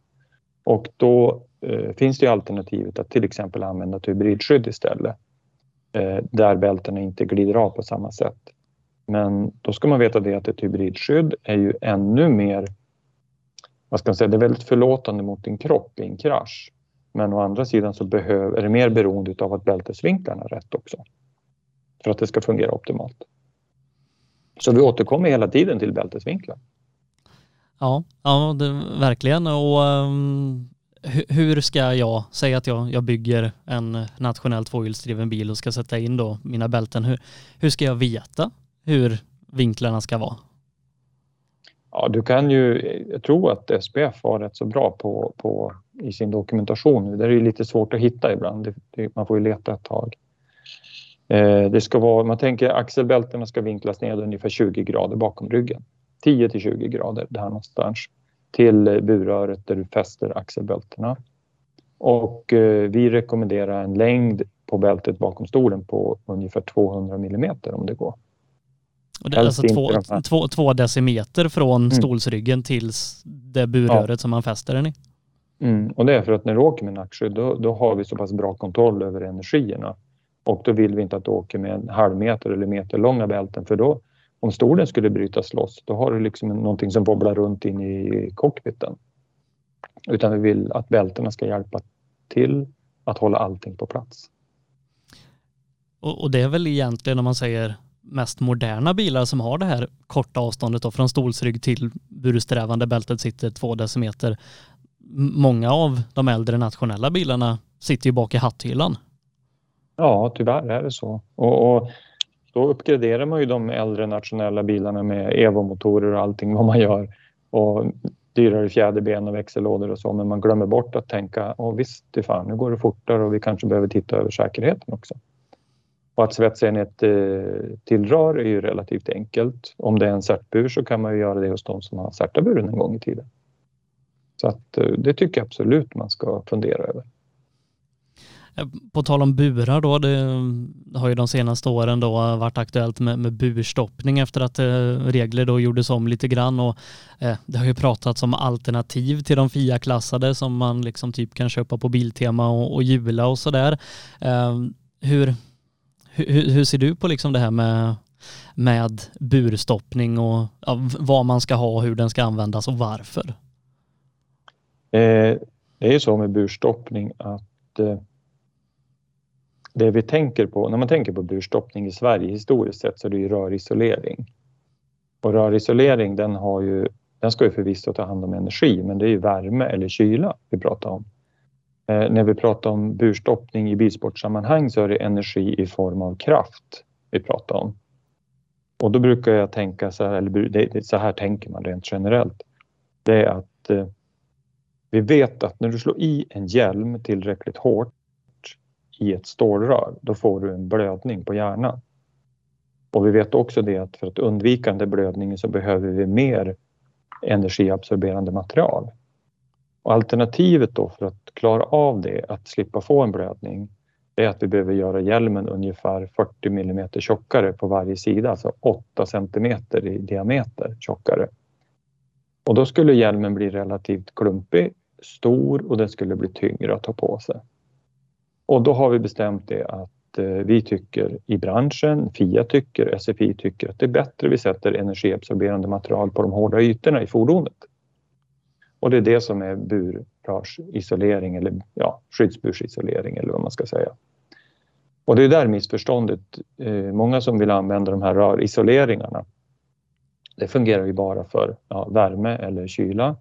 Och då eh, finns det alternativet att till exempel använda ett hybridskydd istället. Eh, där bältena inte glider av på samma sätt. Men då ska man veta det att ett hybridskydd är ju ännu mer, vad ska man säga, det är väldigt förlåtande mot din kropp i en krasch. Men å andra sidan så behöver, är det mer beroende av att bältesvinklarna är rätt också. För att det ska fungera optimalt. Så vi återkommer hela tiden till bältesvinklar. Ja, ja det, verkligen. Och um, hur ska jag, säga att jag, jag bygger en nationell tvåhjulsdriven bil och ska sätta in då mina bälten. Hur, hur ska jag veta hur vinklarna ska vara? Ja, du kan ju, jag tror att SPF var rätt så bra på, på i sin dokumentation. Det är ju lite svårt att hitta ibland. Det, det, man får ju leta ett tag. Eh, det ska vara, man tänker axelbältena ska vinklas ner ungefär 20 grader bakom ryggen. 10 till 20 grader där någonstans till burröret där du fäster axelbältena. Och eh, vi rekommenderar en längd på bältet bakom stolen på ungefär 200 millimeter om det går. Och det är alltså två, två, två, decimeter från mm. stolsryggen till det burröret ja. som man fäster den i? Mm. Och det är för att när du åker med nackskydd då, då har vi så pass bra kontroll över energierna. Och då vill vi inte att du åker med en halv meter eller meter långa bälten för då om stolen skulle brytas loss då har du liksom någonting som wobblar runt in i cockpiten. Utan vi vill att bältena ska hjälpa till att hålla allting på plats. Och, och det är väl egentligen om man säger mest moderna bilar som har det här korta avståndet då, från stolsrygg till bursträvande bältet sitter två decimeter. Många av de äldre nationella bilarna sitter ju bak i hatthyllan. Ja, tyvärr är det så. Och, och då uppgraderar man ju de äldre nationella bilarna med Evo-motorer och allting vad man gör. Och dyrare fjäderben och växellådor och så, men man glömmer bort att tänka, åh visst, det fan, nu går det fortare och vi kanske behöver titta över säkerheten också. Och att svetsa in ett eh, till rör är ju relativt enkelt. Om det är en certbur så kan man ju göra det hos de som har certaburen en gång i tiden. Så att eh, det tycker jag absolut man ska fundera över. Eh, på tal om burar då, eh, det har ju de senaste åren då varit aktuellt med, med burstoppning efter att regler då gjordes om lite grann och eh, det har ju pratats om alternativ till de FIA-klassade som man liksom typ kan köpa på Biltema och, och Jula och sådär. Eh, hur, hur, hur, ser du på liksom det här med, med burstoppning och ja, vad man ska ha, hur den ska användas och varför? Eh, det är ju så med burstoppning att eh, det vi tänker på, när man tänker på burstoppning i Sverige historiskt sett så är det ju rörisolering. Och rörisolering den, har ju, den ska ju förvisso ta hand om energi men det är ju värme eller kyla vi pratar om. Eh, när vi pratar om burstoppning i bilsportsammanhang så är det energi i form av kraft vi pratar om. Och då brukar jag tänka så här, eller det, så här tänker man rent generellt. Det är att eh, vi vet att när du slår i en hjälm tillräckligt hårt i ett stålrör, då får du en blödning på hjärnan. Och vi vet också det att för att undvika den blödningen så behöver vi mer energiabsorberande material. Och alternativet då för att klara av det, att slippa få en blödning, det är att vi behöver göra hjälmen ungefär 40 mm tjockare på varje sida, alltså 8 cm i diameter tjockare. Och då skulle hjälmen bli relativt klumpig, stor och den skulle bli tyngre att ta på sig. Och då har vi bestämt det att eh, vi tycker i branschen, FIA tycker, SFI tycker att det är bättre vi sätter energiabsorberande material på de hårda ytorna i fordonet. Och det är det som är burrörsisolering eller ja, skyddsbursisolering eller vad man ska säga. Och det är där missförståndet, eh, många som vill använda de här rörisoleringarna, det fungerar ju bara för ja, värme eller kyla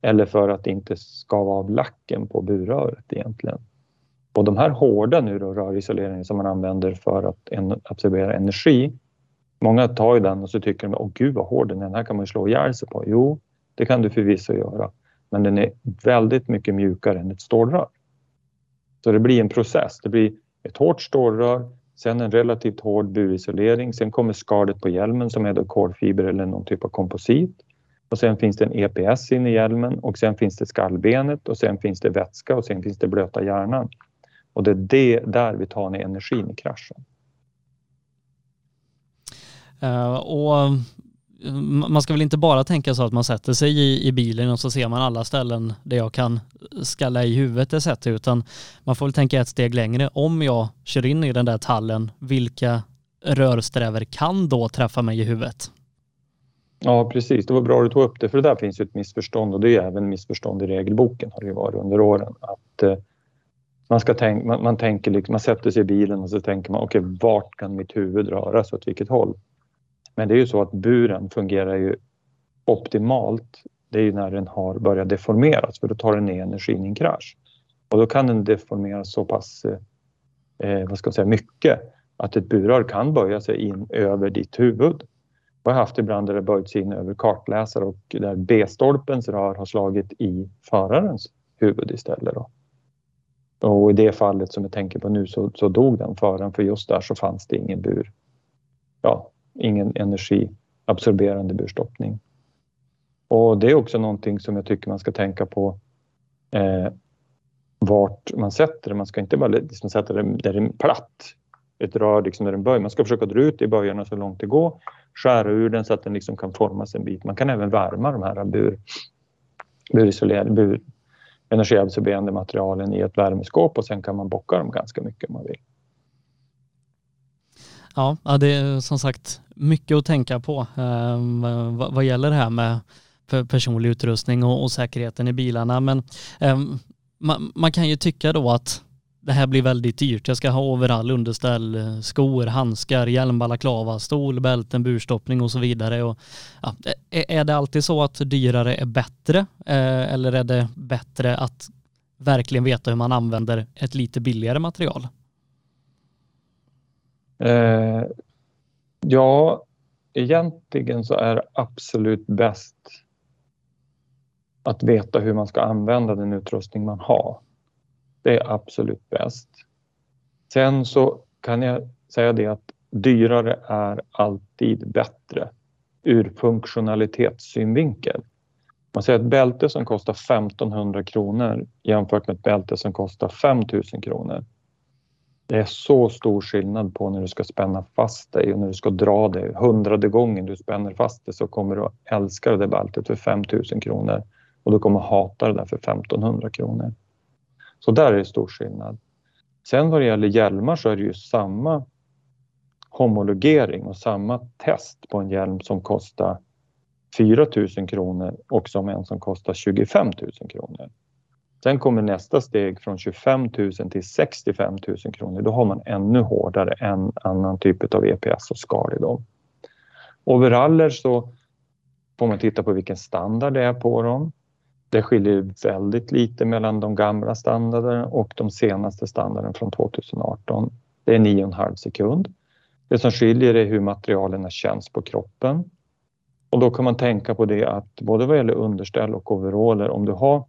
eller för att inte skava av lacken på burröret egentligen. Och de här hårda nu då, rörisoleringen som man använder för att absorbera energi, många tar ju den och så tycker de, åh gud vad hård den är, den här kan man ju slå ihjäl sig på. Jo, det kan du förvisso göra, men den är väldigt mycket mjukare än ett stålrör. Så det blir en process. Det blir ett hårt stålrör, sen en relativt hård burisolering, sen kommer skalet på hjälmen som är då kolfiber eller någon typ av komposit. Och sen finns det en EPS in i hjälmen och sen finns det skallbenet och sen finns det vätska och sen finns det blöta hjärnan. Och det är det där vi tar ner energin i kraschen. Uh, och man ska väl inte bara tänka så att man sätter sig i, i bilen och så ser man alla ställen där jag kan skalla i huvudet etc. utan man får väl tänka ett steg längre. Om jag kör in i den där tallen, vilka rörsträver kan då träffa mig i huvudet? Ja, precis. Det var bra att du tog upp det, för det där finns ju ett missförstånd och det är även missförstånd i regelboken har det ju varit under åren. Att eh, man, ska tänka, man, man, tänker liksom, man sätter sig i bilen och så tänker man okej, okay, vart kan mitt huvud röra sig åt vilket håll? Men det är ju så att buren fungerar ju optimalt. Det är ju när den har börjat deformeras för då tar den ner energin i en krasch. Och då kan den deformeras så pass eh, eh vad ska jag säga, mycket att ett burrör kan böja sig in över ditt huvud. Jag har haft ibland där det böjts in över kartläsare och där B-stolpens rör har slagit i förarens huvud istället. Då. Och i det fallet som jag tänker på nu så, så dog den föraren för just där så fanns det ingen bur. Ja, ingen energiabsorberande burstoppning. Och det är också någonting som jag tycker man ska tänka på eh, vart man sätter det. Man ska inte bara liksom sätta det där det är platt, ett rör liksom där den böjer. Man ska försöka dra ut i böjarna så långt det går, skära ur den så att den liksom kan formas en bit. Man kan även värma de här bur, burisolerade, bur, energiabsorberande materialen i ett värmeskåp och sen kan man bocka dem ganska mycket om man vill. Ja, det är som sagt mycket att tänka på eh, vad, gäller det här med personlig utrustning och, och säkerheten i bilarna. Men eh, man, man, kan ju tycka då att det här blir väldigt dyrt. Jag ska ha overall, underställ, skor, handskar, hjälm, balaklava, stol, bälten, burstoppning och så vidare. Och, ja, är det alltid så att dyrare är bättre eh, eller är det bättre att verkligen veta hur man använder ett lite billigare material? Eh, ja, egentligen så är det absolut bäst att veta hur man ska använda den utrustning man har. Det är absolut bäst. Sen så kan jag säga det att dyrare är alltid bättre ur funktionalitetssynvinkel. Man säger ett bälte som kostar 1500 kronor jämfört med ett bälte som kostar 5000 kronor det är så stor skillnad på när du ska spänna fast dig och när du ska dra dig. Hundrade gången du spänner fast dig så kommer du att älska det där bältet för 5000 kronor och du kommer att hata det där för 1500 kronor. Så där är det stor skillnad. Sen vad det gäller hjälmar så är det ju samma homologering och samma test på en hjälm som kostar 4 000 kronor och som en som kostar 25 000 kronor. Sen kommer nästa steg från 25 000 till 65 000 kronor. Då har man ännu hårdare än annan typ av EPS och skal i dem. Overaller så får man titta på vilken standard det är på dem. Det skiljer väldigt lite mellan de gamla standarderna och de senaste standarden från 2018. Det är 9,5 sekund. Det som skiljer är hur materialen känns på kroppen. Och då kan man tänka på det att både vad gäller underställ och overaller, om du har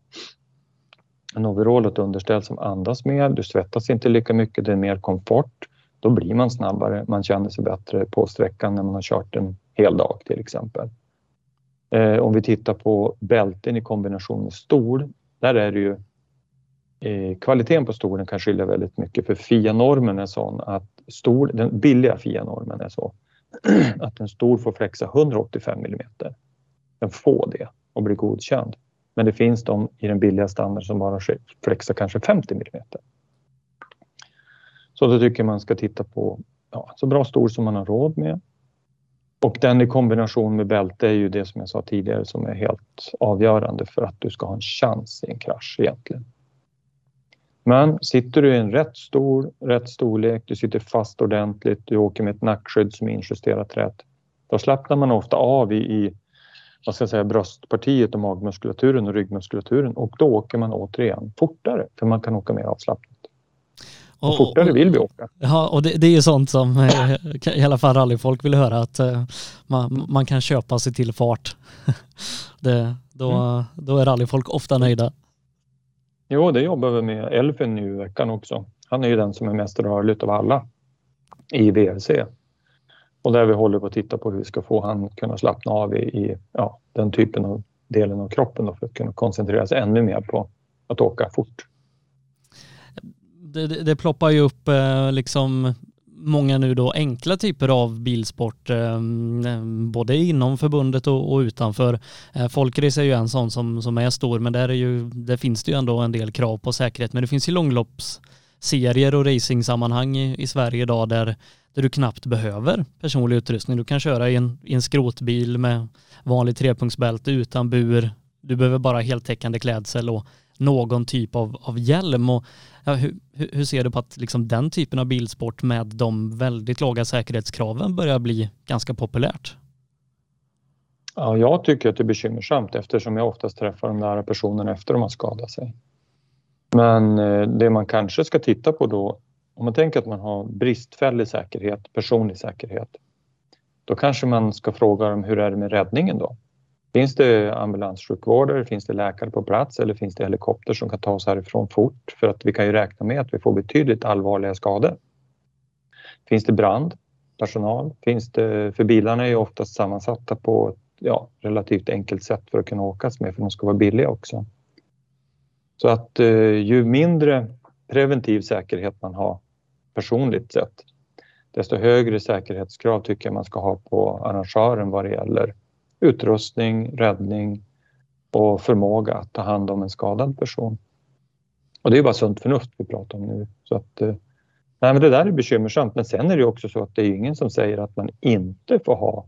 en overall och ett underställ som andas mer, du svettas inte lika mycket, det är mer komfort. Då blir man snabbare, man känner sig bättre på sträckan när man har kört en hel dag till exempel. Eh, om vi tittar på bälten i kombination med stol Där är det ju eh, kvaliteten på stolen kan skilja väldigt mycket för FIA-normen är sån att stol, den billiga FIA-normen är så att en stol får flexa 185 millimeter. Den får det och blir godkänd. Men det finns de i den billiga standarden som bara flexar kanske 50 millimeter. Så då tycker man ska titta på ja, så bra stol som man har råd med. Och den i kombination med bälte är ju det som jag sa tidigare som är helt avgörande för att du ska ha en chans i en krasch egentligen. Men sitter du i en rätt stor, rätt storlek, du sitter fast ordentligt, du åker med ett nackskydd som är injusterat rätt. Då slappnar man ofta av i, i vad ska jag säga, bröstpartiet och magmuskulaturen och ryggmuskulaturen och då åker man återigen fortare för man kan åka mer avslappnat. Och, och fortare vill vi åka. Ja, och det, det är ju sånt som eh, i alla fall rallyfolk vill höra att uh, man, man kan köpa sig till fart. det, då, mm. då är rallyfolk ofta nöjda. Jo, det jobbar vi med Elfin nu i veckan också. Han är ju den som är mest rörlig av alla i VRC. Och där vi håller på att titta på hur vi ska få han kunna slappna av i, i ja, den typen av delen av kroppen då, för att kunna koncentrera sig ännu mer på att åka fort. Det, det, det ploppar ju upp eh, liksom många nu då enkla typer av bilsport, eh, eh både inom förbundet och, och utanför. Eh, Folkrace är ju en sån som, som är stor, men där, är ju, där finns det ju ändå en del krav på säkerhet. Men det finns ju långlopps serier och racingsammanhang i, i Sverige idag där, där du knappt behöver personlig utrustning. Du kan köra i en, i en skrotbil med vanlig trepunktsbälte utan bur. Du behöver bara heltäckande klädsel och någon typ av, av hjälm. Och, ja, hur, hur, ser du på att liksom den typen av bilsport med de väldigt låga säkerhetskraven börjar bli ganska populärt? Ja, jag tycker att det är bekymmersamt eftersom jag oftast träffar de där personerna efter de har skadat sig. Men eh, det man kanske ska titta på då, om man tänker att man har bristfällig säkerhet, personlig säkerhet, då kanske man ska fråga dem hur är det med räddningen då? Finns det ambulanssjukvårdare, finns det läkare på plats eller finns det helikopter som kan ta oss härifrån fort? För att vi kan ju räkna med att vi får betydligt allvarliga skador. Finns det brand, personal? Finns det, för bilarna är ju oftast sammansatta på ett ja, relativt enkelt sätt för att kunna åkas med för de ska vara billiga också. Så att eh, ju mindre preventiv säkerhet man har personligt sett, desto högre säkerhetskrav tycker jag man ska ha på arrangören vad det gäller utrustning, räddning och förmåga att ta hand om en skadad person. Och det är bara sunt förnuft vi pratar om nu. Så att, eh, nej, men det där är bekymmersamt. Men sen är det också så att det är ingen som säger att man inte får ha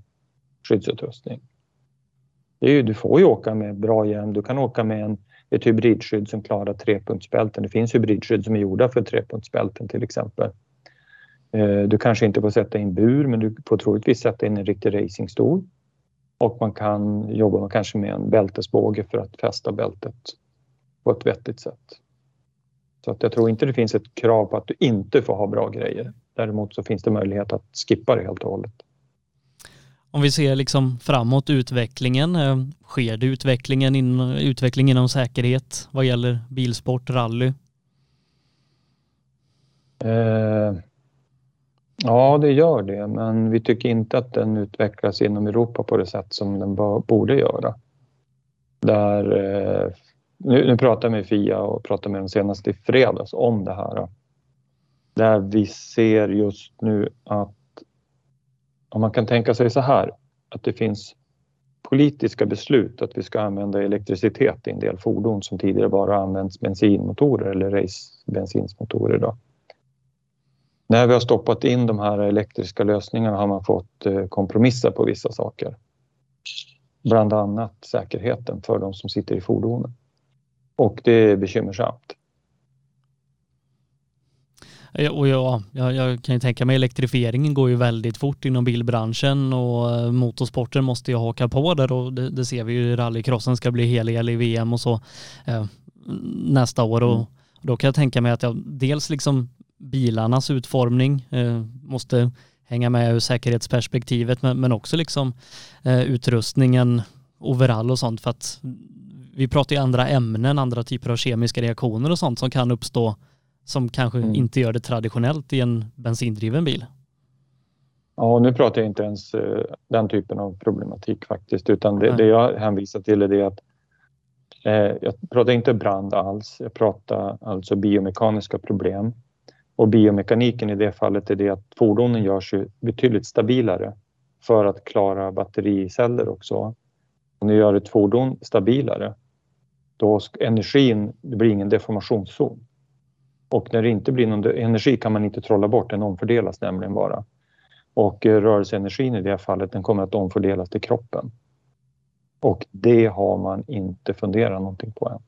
skyddsutrustning. Det är ju, du får ju åka med bra hjälm. Du kan åka med en, ett hybridskydd som klarar trepunktsbälten. Det finns hybridskydd som är gjorda för trepunktsbälten till exempel. Eh, du kanske inte får sätta in bur men du får troligtvis sätta in en riktig racingstol. Och man kan jobba kanske med en bältesbåge för att fästa bältet på ett vettigt sätt. Så att jag tror inte det finns ett krav på att du inte får ha bra grejer. Däremot så finns det möjlighet att skippa det helt och hållet. Om vi ser liksom framåt utvecklingen, eh, sker det utvecklingen in, utveckling inom säkerhet vad gäller bilsport, rally? Eh, Ja, det gör det, men vi tycker inte att den utvecklas inom Europa på det sätt som den borde göra. Där, eh, nu, nu pratar jag med Fia och pratar med dem senast i fredags om det här. Där vi ser just nu att om man kan tänka sig så här att det finns politiska beslut att vi ska använda elektricitet i en del fordon som tidigare bara använts bensinmotorer eller racebensinsmotorer. Då. När vi har stoppat in de här elektriska lösningarna har man fått eh, kompromissa på vissa saker. Bland annat säkerheten för de som sitter i fordonen. Och det är bekymmersamt. Och ja, jag, jag, kan ju tänka mig elektrifieringen går ju väldigt fort inom bilbranschen och eh, motorsporten måste ju haka på där och det, det ser vi ju rallycrossen ska bli hel i VM och så eh, nästa år och mm. då kan jag tänka mig att jag dels liksom bilarnas utformning eh, måste hänga med ur säkerhetsperspektivet men, men också liksom eh, utrustningen overall och sånt för att vi pratar ju andra ämnen, andra typer av kemiska reaktioner och sånt som kan uppstå som kanske mm. inte gör det traditionellt i en bensindriven bil. Ja, nu pratar jag inte ens uh, den typen av problematik faktiskt, utan det, det jag hänvisar till är det att Eh, jag pratar inte brand alls, jag pratar alltså biomekaniska problem. Och biomekaniken i det fallet är det att fordonen görs ju betydligt stabilare för att klara battericeller också. När du gör ett fordon stabilare, då energin, det blir ingen deformationszon. Och när det inte blir någon energi kan man inte trolla bort, den omfördelas nämligen bara. Och eh, rörelseenergin i det fallet, den kommer att omfördelas till kroppen. Och det har man inte funderat någonting på än.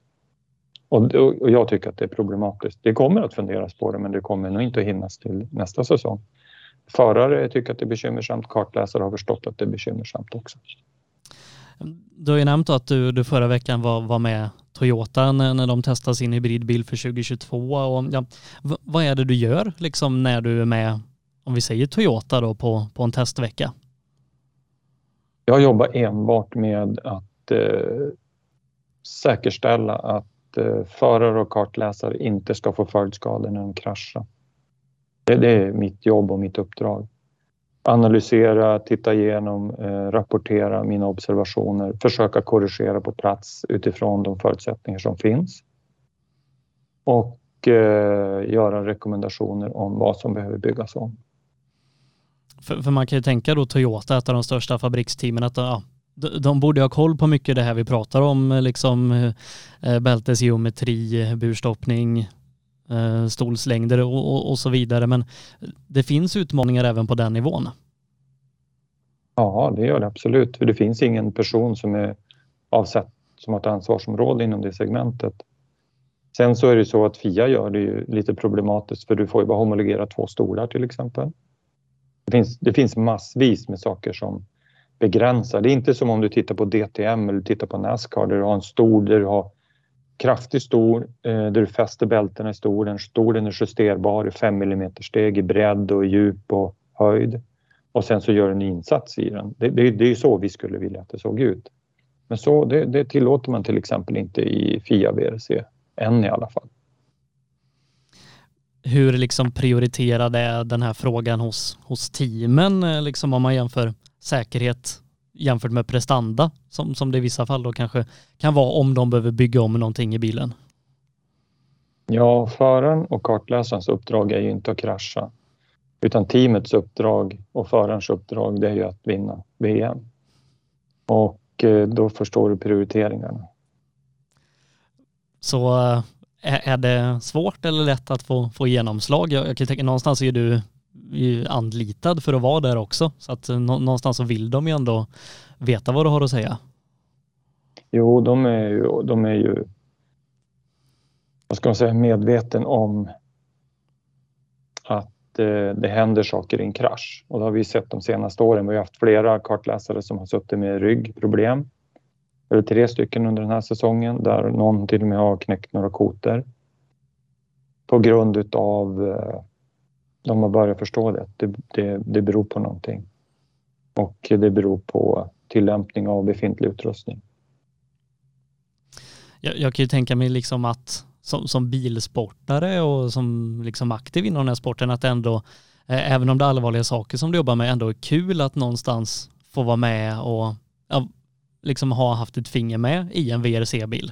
Och, och jag tycker att det är problematiskt. Det kommer att funderas på det, men det kommer nog inte att hinnas till nästa säsong. Förare tycker att det är bekymmersamt, kartläsare har förstått att det är bekymmersamt också. Du har ju nämnt att du, du förra veckan var, var med Toyota när, när de testar sin hybridbil för 2022. Och, ja, vad är det du gör liksom när du är med, om vi säger Toyota då, på, på en testvecka? Jag jobbar enbart med att eh, säkerställa att eh, förare och kartläsare inte ska få följdskador när de kraschar. Det, det, är mitt jobb och mitt uppdrag. Analysera, titta igenom, eh, rapportera mina observationer, försöka korrigera på plats utifrån de förutsättningar som finns. Och eh, göra rekommendationer om vad som behöver byggas om. För, för, man kan ju tänka då Toyota, ett av de största fabriksteamen, att ja, de, de borde ha koll på mycket det här vi pratar om, liksom eh, bältesgeometri, burstoppning, Eh, stolslängder och, och, och, så vidare. Men det finns utmaningar även på den nivån. Ja, det gör det absolut. För det finns ingen person som är avsatt som har ett ansvarsområde inom det segmentet. Sen så är det så att FIA gör det ju lite problematiskt för du får ju bara homologera två stolar till exempel. Det finns, det finns massvis med saker som begränsar. Det är inte som om du tittar på DTM eller tittar på Nascar där du har en stol där du har kraftig stol eh, där du fäster bältena i stolen. Stolen är justerbar i 5 mm steg i bredd och djup och höjd. Och sen så gör du en insats i den. Det, det, det är ju så vi skulle vilja att det såg ut. Men så, det, det tillåter man till exempel inte i FIA VRC, än i alla fall hur liksom prioriterad är den här frågan hos, hos teamen, eh, liksom om man jämför säkerhet jämfört med prestanda, som, som det i vissa fall då kanske kan vara om de behöver bygga om någonting i bilen? Ja, föraren och kartläsarens uppdrag är ju inte att krascha, utan teamets uppdrag och förarens uppdrag det är ju att vinna VM. Och eh, då förstår du prioriteringarna. Så eh, är det svårt eller lätt att få, få genomslag? Jag, jag kan tänka någonstans är du anlitad för att vara där också. Så att eh, någonstans så vill de ju ändå veta vad du har att säga. Jo, de är ju, de är ju vad ska man säga, medveten om att eh, det händer saker i en krasch. Och det har vi sett de senaste åren. Vi har haft flera kartläsare som har suttit med ryggproblem eller tre stycken under den här säsongen där någon till och med har knäckt några koter. På grund utav eh, de har börjat förstå det. det. Det, det beror på någonting. Och det beror på tillämpning av befintlig utrustning. Jag, jag kan ju tänka mig liksom att som, som bilsportare och som liksom aktiv inom den här sporten att ändå, eh, även om det är allvarliga saker som du jobbar med, ändå är kul att någonstans få vara med och ja, liksom ha haft ett finger med i en VRC-bil?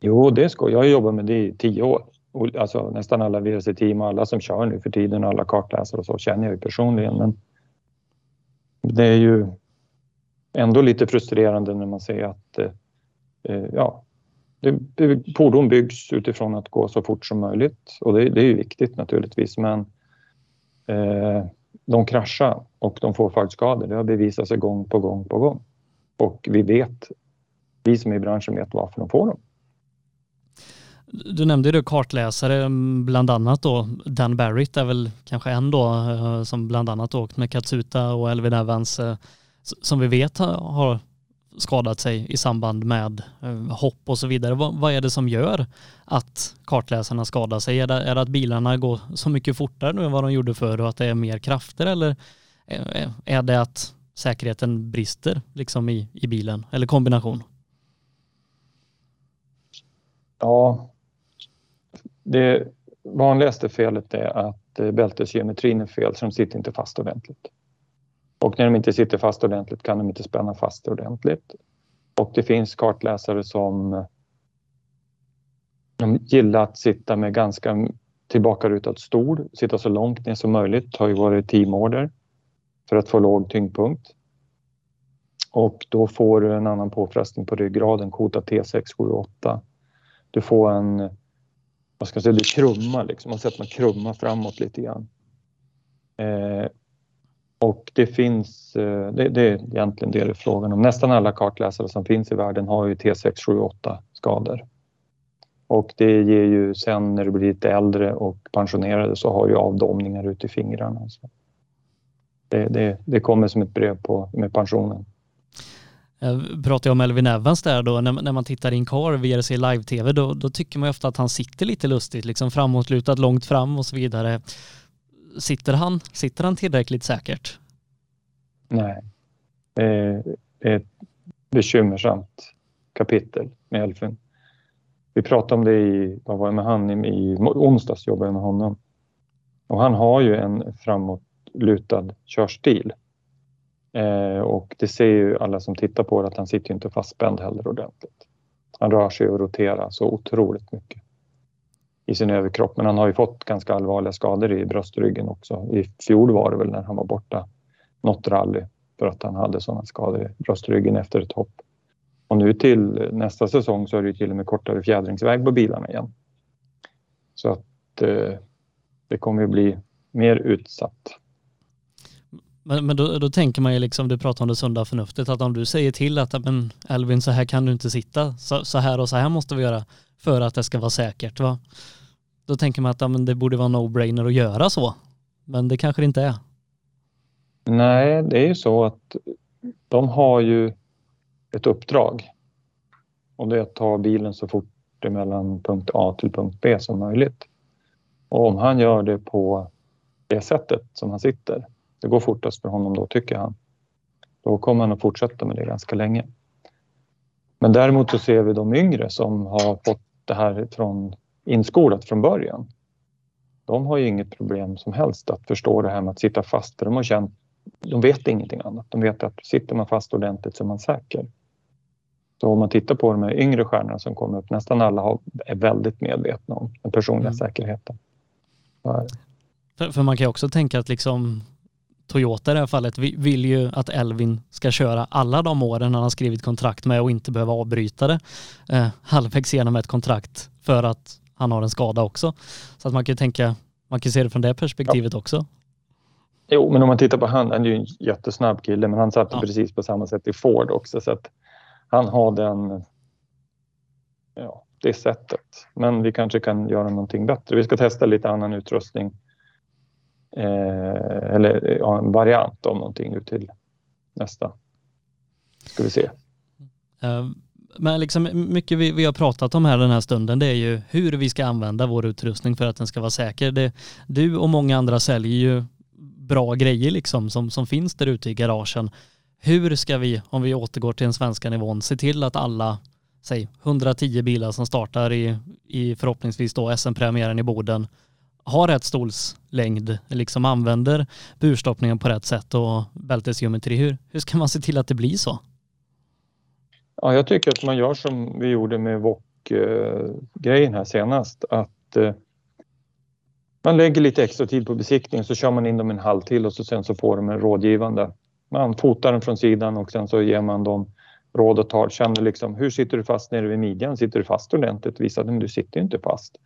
Jo, det ska jag. har jobbat med det i tio år. Alltså, nästan alla VRC-team och alla som kör nu för tiden, och alla kartläsare och så känner jag ju personligen. Men det är ju ändå lite frustrerande när man ser att eh, eh ja, det, fordon byggs utifrån att gå så fort som möjligt och det, det är ju viktigt naturligtvis. Men eh, de kraschar och de får följdskador. Det har bevisat sig gång på gång på gång. Och vi vet, vi som är i branschen vet varför de får dem. Du nämnde ju kartläsare, mm, bland annat då Dan Barrett är väl kanske en då eh, som bland annat åkt med Katsuta och Elvin Evans eh, som vi vet har skadat sig i samband med eh, hopp och så vidare. Vad, vad, är det som gör att kartläsarna skadar sig? Är det, är det att bilarna går så mycket fortare nu än vad de gjorde förr och att det är mer krafter eller är det att säkerheten brister liksom i, i bilen eller kombination? Ja, det vanligaste felet är att eh, bältesgeometrin är fel så de sitter inte fast ordentligt. Och när de inte sitter fast ordentligt kan de inte spänna fast ordentligt. Och det finns kartläsare som de gillar att sitta med ganska tillbakarutad stol, sitta så långt ner som möjligt, har ju varit teamorder för att få låg tyngdpunkt. Och då får du en annan påfrestning på ryggraden, kota T6, 7 8. Du får en, vad ska jag säga, det krumma liksom, man sätter man krummar framåt lite grann. Eh, och det finns, eh, det, det, är egentligen det det är frågan om. Nästan alla kartläsare som finns i världen har ju T678 skador. Och det ger ju sen när du blir lite äldre och pensionerade så har du avdomningar ute i fingrarna. Så det, det, det kommer som ett brev på med pensionen. Eh, pratar Jag om Elvin Evans där då, när, när man tittar in kar VRC live-tv, då, då tycker man ju ofta att han sitter lite lustigt, liksom framåtlutad långt fram och så vidare. Sitter han, sitter han tillräckligt säkert? Nej, det är ett bekymmersamt kapitel med Elfin. Vi pratade om det i, vad var det med han, i, i onsdags jobbade jag med honom. Och han har ju en framåtlutad körstil. Eh, och det ser ju alla som tittar på det att han sitter ju inte fastspänd heller ordentligt. Han rör sig och roterar så otroligt mycket i sin överkropp. Men han har ju fått ganska allvarliga skador i bröstryggen också. I fjol var det väl när han var borta något rally för att han hade sådana skador i bröstryggen efter ett hopp. Och nu till nästa säsong så är det till och med kortare fjädringsväg på bilarna igen. Så att eh, det kommer att bli mer utsatt. Men, men då, då, tänker man ju liksom, du pratar om det sunda förnuftet, att om du säger till att men Elvin så här kan du inte sitta, så, så här och så här måste vi göra för att det ska vara säkert. Va? Då tänker man att men det borde vara no-brainer att göra så. Men det kanske det inte är. Nej, det är ju så att de har ju ett uppdrag. Och det är att ta bilen så fort mellan punkt A till punkt B som möjligt. Och om han gör det på det sättet som han sitter, det går fortast för honom då tycker han. Då kommer han att fortsätta med det ganska länge. Men däremot så ser vi de yngre som har fått det här från inskolat från början. De har ju inget problem som helst att förstå det här med att sitta fast för de har känt, de vet ingenting annat. De vet att sitter man fast ordentligt så är man säker. Så om man tittar på de här yngre stjärnorna som kommer upp, nästan alla är väldigt medvetna om den personliga mm. säkerheten. För, för, man kan ju också tänka att liksom Toyota i det här fallet vill ju att Elvin ska köra alla de åren han har skrivit kontrakt med och inte behöva avbryta det eh, halvvägs igenom ett kontrakt för att han har en skada också. Så att man kan tänka, man kan se det från det perspektivet ja. också. Jo, men om man tittar på han, han är ju en jättesnabb kille, men han satt ja. precis på samma sätt i Ford också. Så att han har den, ja, det sättet. Men vi kanske kan göra någonting bättre. Vi ska testa lite annan utrustning. Eh, eller ja, en variant av någonting nu till nästa. Ska vi se. Eh, men liksom mycket vi, vi har pratat om här den här stunden det är ju hur vi ska använda vår utrustning för att den ska vara säker. Det, du och många andra säljer ju bra grejer liksom som, som finns där ute i garagen. Hur ska vi, om vi återgår till den svenska nivån, se till att alla, säg 110 bilar som startar i, i förhoppningsvis då SM-premiären i Boden har rätt stolslängd, liksom använder burstoppningen på rätt sätt och bältesgeometri. Hur, hur ska man se till att det blir så? Ja, jag tycker att man gör som vi gjorde med VOK-grejen här senast. Att eh, man lägger lite extra tid på besiktningen så kör man in dem en halv till och så sen så får de en rådgivande. Man fotar den från sidan och sen så ger man dem råd och tar. Känner liksom, hur sitter du fast nere vid midjan? Sitter du fast ordentligt? Visar att du sitter inte fast.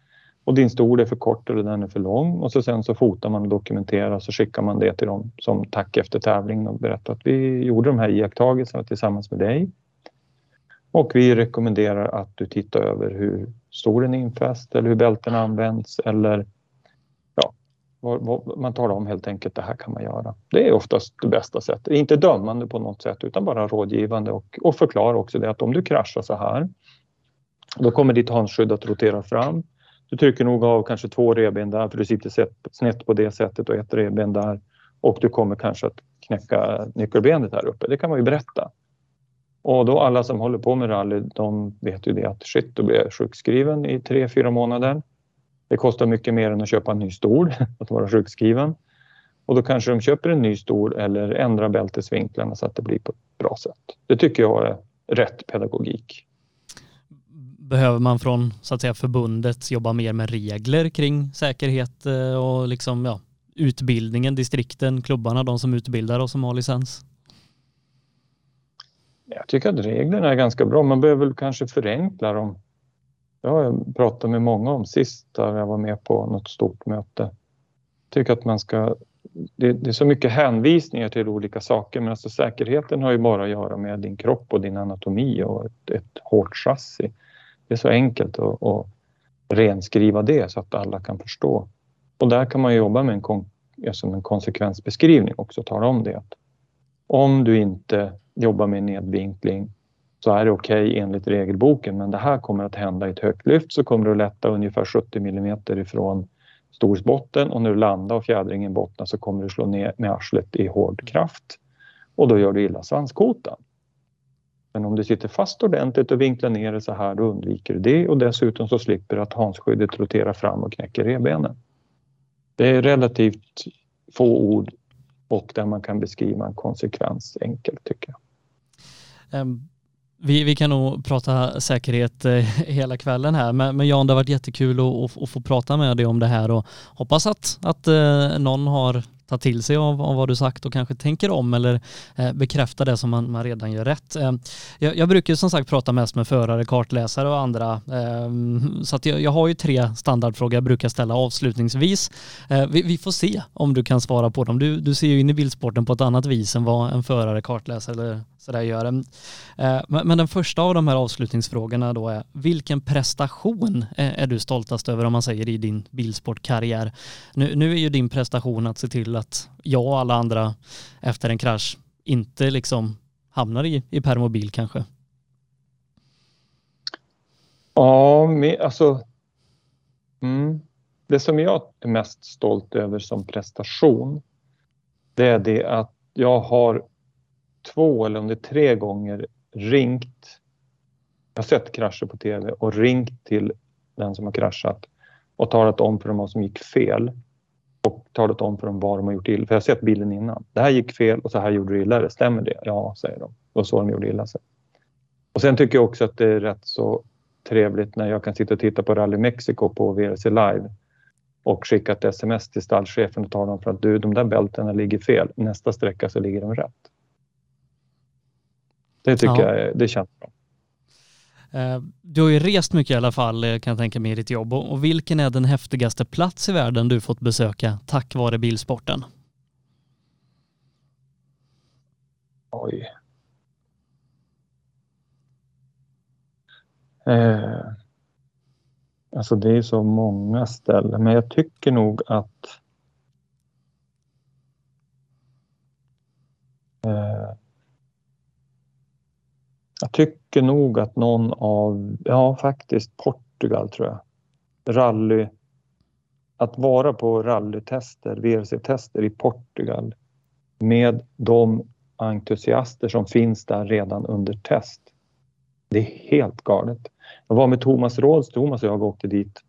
Och din stol är för kort eller den är för lång. Och så sen så fotar man och dokumenterar så skickar man det till dem som tack efter tävlingen och berättar att vi gjorde de här iakttagelserna tillsammans med dig. Och vi rekommenderar att du tittar över hur stolen är infäst eller hur bälten används eller ja, man talar om helt enkelt det här kan man göra. Det är oftast det bästa sättet. Inte dömande på något sätt utan bara rådgivande och, och förklara också det att om du kraschar så här då kommer ditt handskydd att rotera fram. Du trycker nog av kanske två revben där för du sitter snett på det sättet och ett revben där och du kommer kanske att knäcka nyckelbenet här uppe. Det kan man ju berätta. Och då alla som håller på med rally, de vet ju det att shit, då blir jag sjukskriven i tre, fyra månader. Det kostar mycket mer än att köpa en ny stol, att vara sjukskriven. Och då kanske de köper en ny stol eller ändrar bältesvinklarna så att det blir på ett bra sätt. Det tycker jag är rätt pedagogik. Behöver man från så att säga, förbundet jobba mer med regler kring säkerhet eh, och liksom, ja, utbildningen, distrikten, klubbarna, de som utbildar och som har licens? Jag tycker att reglerna är ganska bra. Man behöver väl kanske förenkla dem. Det har jag pratat med många om sist där jag var med på något stort möte. Jag tycker att man ska... Det, det är så mycket hänvisningar till olika saker men alltså säkerheten har ju bara att göra med din kropp och din anatomi och ett, ett hårt chassi. Det är så enkelt att, att renskriva det så att alla kan förstå. Och där kan man jobba med en, kon, alltså en konsekvensbeskrivning också, tala om det. Om du inte jobbar med nedvinkling så är det okej okay enligt regelboken men det här kommer att hända i ett högt lyft så kommer du att lätta ungefär 70 millimeter ifrån storsbotten och när du landar och fjädringen bottnar så kommer du slå ner med arslet i hård kraft och då gör du illa svanskotan. Men om du sitter fast ordentligt och vinklar ner det så här då undviker du det och dessutom så slipper du att hansskyddet roterar fram och knäcker revbenen. Det är relativt få ord och där man kan beskriva en konsekvens enkelt tycker jag. Um, vi, vi kan nog prata säkerhet eh, hela kvällen här, men, men Jan, det har varit jättekul att, att, få prata med dig om det här och hoppas att, att eh, någon har ta till sig av, av vad du sagt och kanske tänker om eller eh, bekräfta det som man, man redan gör rätt. Eh, jag, jag, brukar som sagt prata mest med förare, kartläsare och andra. Eh, så att jag, jag, har ju tre standardfrågor jag brukar ställa avslutningsvis. Eh, vi, vi, får se om du kan svara på dem. Du, du ser ju in i bilsporten på ett annat vis än vad en förare, kartläsare eller sådär gör. Eh, men, men den första av de här avslutningsfrågorna då är vilken prestation eh, är du stoltast över om man säger i din bilsportkarriär? Nu, nu är ju din prestation att se till att jag och alla andra efter en krasch inte liksom hamnar i, i permobil kanske? Ja, alltså mm, det som jag är mest stolt över som prestation det är det att jag har två eller om det är tre gånger ringt jag har sett krascher på tv och ringt till den som har kraschat och talat om för dem vad som gick fel och talat om för dem vad de har gjort illa. För jag har sett bilden innan. Det här gick fel och så här gjorde du illa. Stämmer det? Ja, säger de. Och så de gjorde illa sig. Och sen tycker jag också att det är rätt så trevligt när jag kan sitta och titta på Rally Mexico på VRC Live och skicka ett sms till stallchefen och tala om för att du, de där bältena ligger fel. Nästa sträcka så ligger de rätt. Det tycker ja. jag det känns bra. Eh, du har ju rest mycket i alla fall eh, kan jag tänka mig i ditt jobb och vilken är den häftigaste plats i världen du fått besöka tack vare bilsporten? Oj. Eh, alltså det är så många ställen men jag tycker nog att eh, jag tycker nog att någon av, ja faktiskt Portugal tror jag. Rally. Att vara på rallytester, VRC-tester i Portugal med de entusiaster som finns där redan under test. Det är helt galet. Jag var med Thomas Råds, Thomas och jag åkte dit.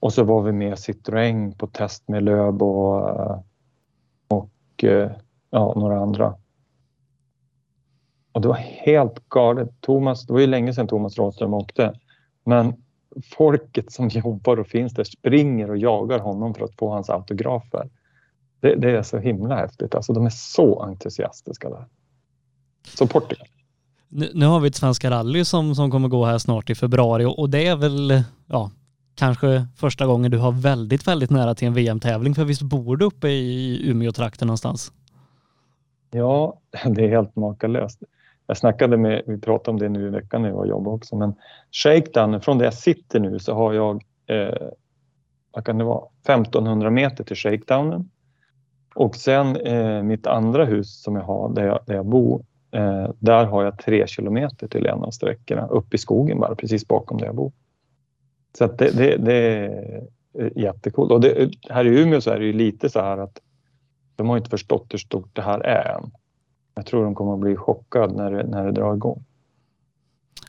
Och så var vi med Citroën på test med Löb och, eh, och eh, ja, några andra. Och det var helt galet. Thomas, det var ju länge sedan Thomas Rådström åkte. Men folket som jobbar och finns där springer och jagar honom för att få hans autografer. Det, det är så himla häftigt. Alltså, de är så entusiastiska där. Så Portugal. Nu, nu, har vi ett Svenska rally som, som kommer gå här snart i februari och, och det är väl ja, kanske första gången du har väldigt, väldigt nära till en VM-tävling. För visst bor du uppe i Umeå-trakten någonstans? Ja, det är helt makalöst. Jag snackade med, vi pratade om det nu i veckan när jag var och jobbade också, men shakedown, från där jag sitter nu så har jag, eh, vad kan det vara, 1500 meter till shakedownen. Och sen eh, mitt andra hus som jag har, där jag, där jag bor, eh, där har jag tre kilometer till en av sträckorna, upp i skogen bara, precis bakom där jag bor. Så att det, det, det är jättekul. Och det, här i Umeå så är det ju lite så här att de har inte förstått hur stort det här är än. Jag tror de kommer att bli chockade när det, när det drar igång.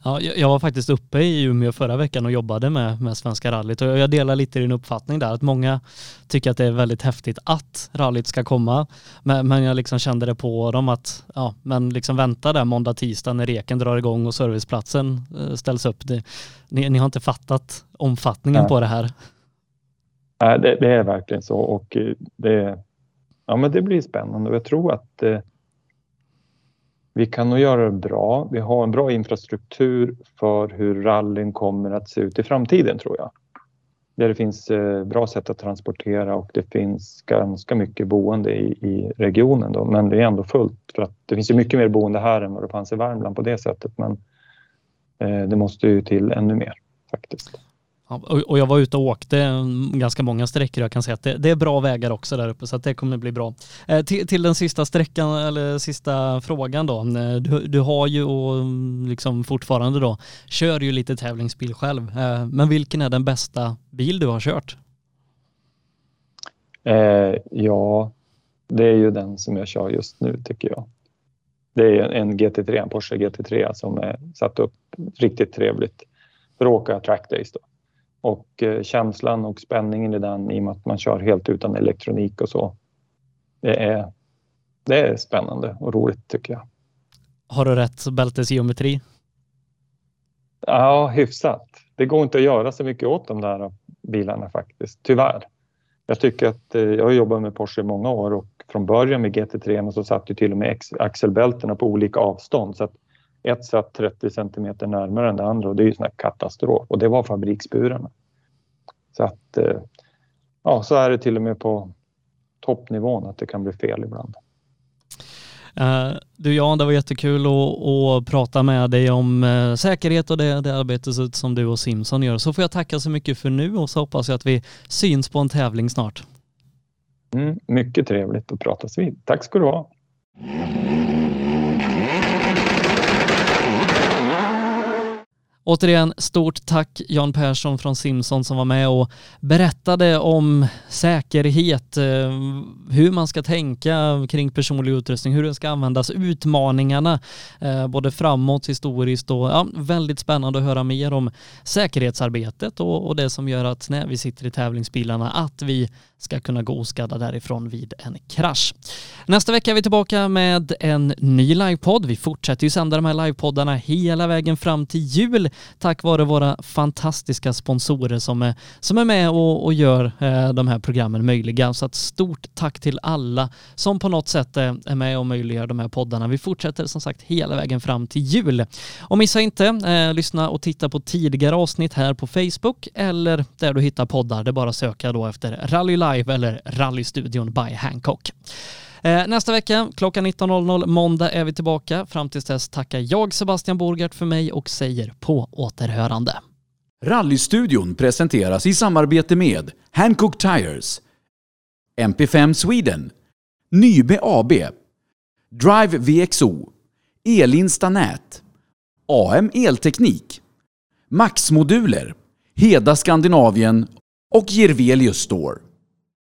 Ja, jag var faktiskt uppe i Umeå förra veckan och jobbade med, med Svenska rallyt och jag delar lite din uppfattning där att många tycker att det är väldigt häftigt att rallyt ska komma men, men jag liksom kände det på dem att ja, men liksom vänta där måndag, tisdag när reken drar igång och serviceplatsen eh, ställs upp. Det, ni, ni, har inte fattat omfattningen Nej. på det här. Nej, det, det, är verkligen så och eh, det, ja, men det blir spännande och jag tror att eh, vi kan nog göra det bra. Vi har en bra infrastruktur för hur rallyn kommer att se ut i framtiden tror jag. Där det finns eh, bra sätt att transportera och det finns ganska mycket boende i, i regionen då, men det är ändå fullt för att det finns ju mycket mer boende här än vad det fanns i Värmland på det sättet. Men eh, det måste ju till ännu mer faktiskt. Och jag var ute och åkte ganska många sträckor. Jag kan säga att det, det är bra vägar också där uppe så att det kommer bli bra. Eh, till, till, den sista sträckan eller sista frågan då. Eh, du, du har ju och liksom fortfarande då kör ju lite tävlingsbil själv. Eh, men vilken är den bästa bil du har kört? Eh, ja, det är ju den som jag kör just nu tycker jag. Det är en GT3, en Porsche GT3 som är satt upp riktigt trevligt för att åka trackdays då. Och eh, känslan och spänningen i den i och med att man kör helt utan elektronik och så. Det är, det är spännande och roligt tycker jag. Har du rätt bältesgeometri? Ja, hyfsat. Det går inte att göra så mycket åt de där bilarna faktiskt, tyvärr. Jag tycker att eh, jag har jobbat med Porsche i många år och från början med GT3 så satt ju till och med axelbältena på olika avstånd så att ett satt 30 centimeter närmare än det andra och det är ju sån katastrof och det var fabriksburarna. Så att eh, ja, så är det till och med på toppnivån att det kan bli fel ibland. Uh, du Jan, det var jättekul att, att prata med dig om uh, säkerhet och det, det arbetet som du och Simson gör. Så får jag tacka så mycket för nu och så hoppas jag att vi syns på en tävling snart. Mm, mycket trevligt att pratas vid. Tack ska du ha. Återigen, stort tack Jan Persson från Simson som var med och berättade om säkerhet, eh, hur man ska tänka kring personlig utrustning, hur den ska användas, utmaningarna, eh, både framåt, historiskt och ja, väldigt spännande att höra mer om säkerhetsarbetet och, och det som gör att när vi sitter i tävlingsbilarna att vi ska kunna gå oskadda därifrån vid en krasch. Nästa vecka är vi tillbaka med en ny livepodd. Vi fortsätter ju sända de här livepoddarna hela vägen fram till jul tack vare våra fantastiska sponsorer som är, som är med och, och gör eh, de här programmen möjliga. Så att stort tack till alla som på något sätt eh, är med och möjliggör de här poddarna. Vi fortsätter som sagt hela vägen fram till jul. Och missa inte, eh, lyssna och titta på tidigare avsnitt här på Facebook eller där du hittar poddar. Det är bara att söka då efter Rally Live eller Rallystudion by Hancock. Eh, nästa vecka klockan 19.00 måndag är vi tillbaka. Fram tills dess tackar jag Sebastian Borgert för mig och säger på återhörande. Rallystudion presenteras i samarbete med Hancock Tires, MP5 Sweden, Nybe AB, Drive VXO, Elinsta Nät, AM Elteknik, Max Moduler, Heda Skandinavien och Gervelius Store.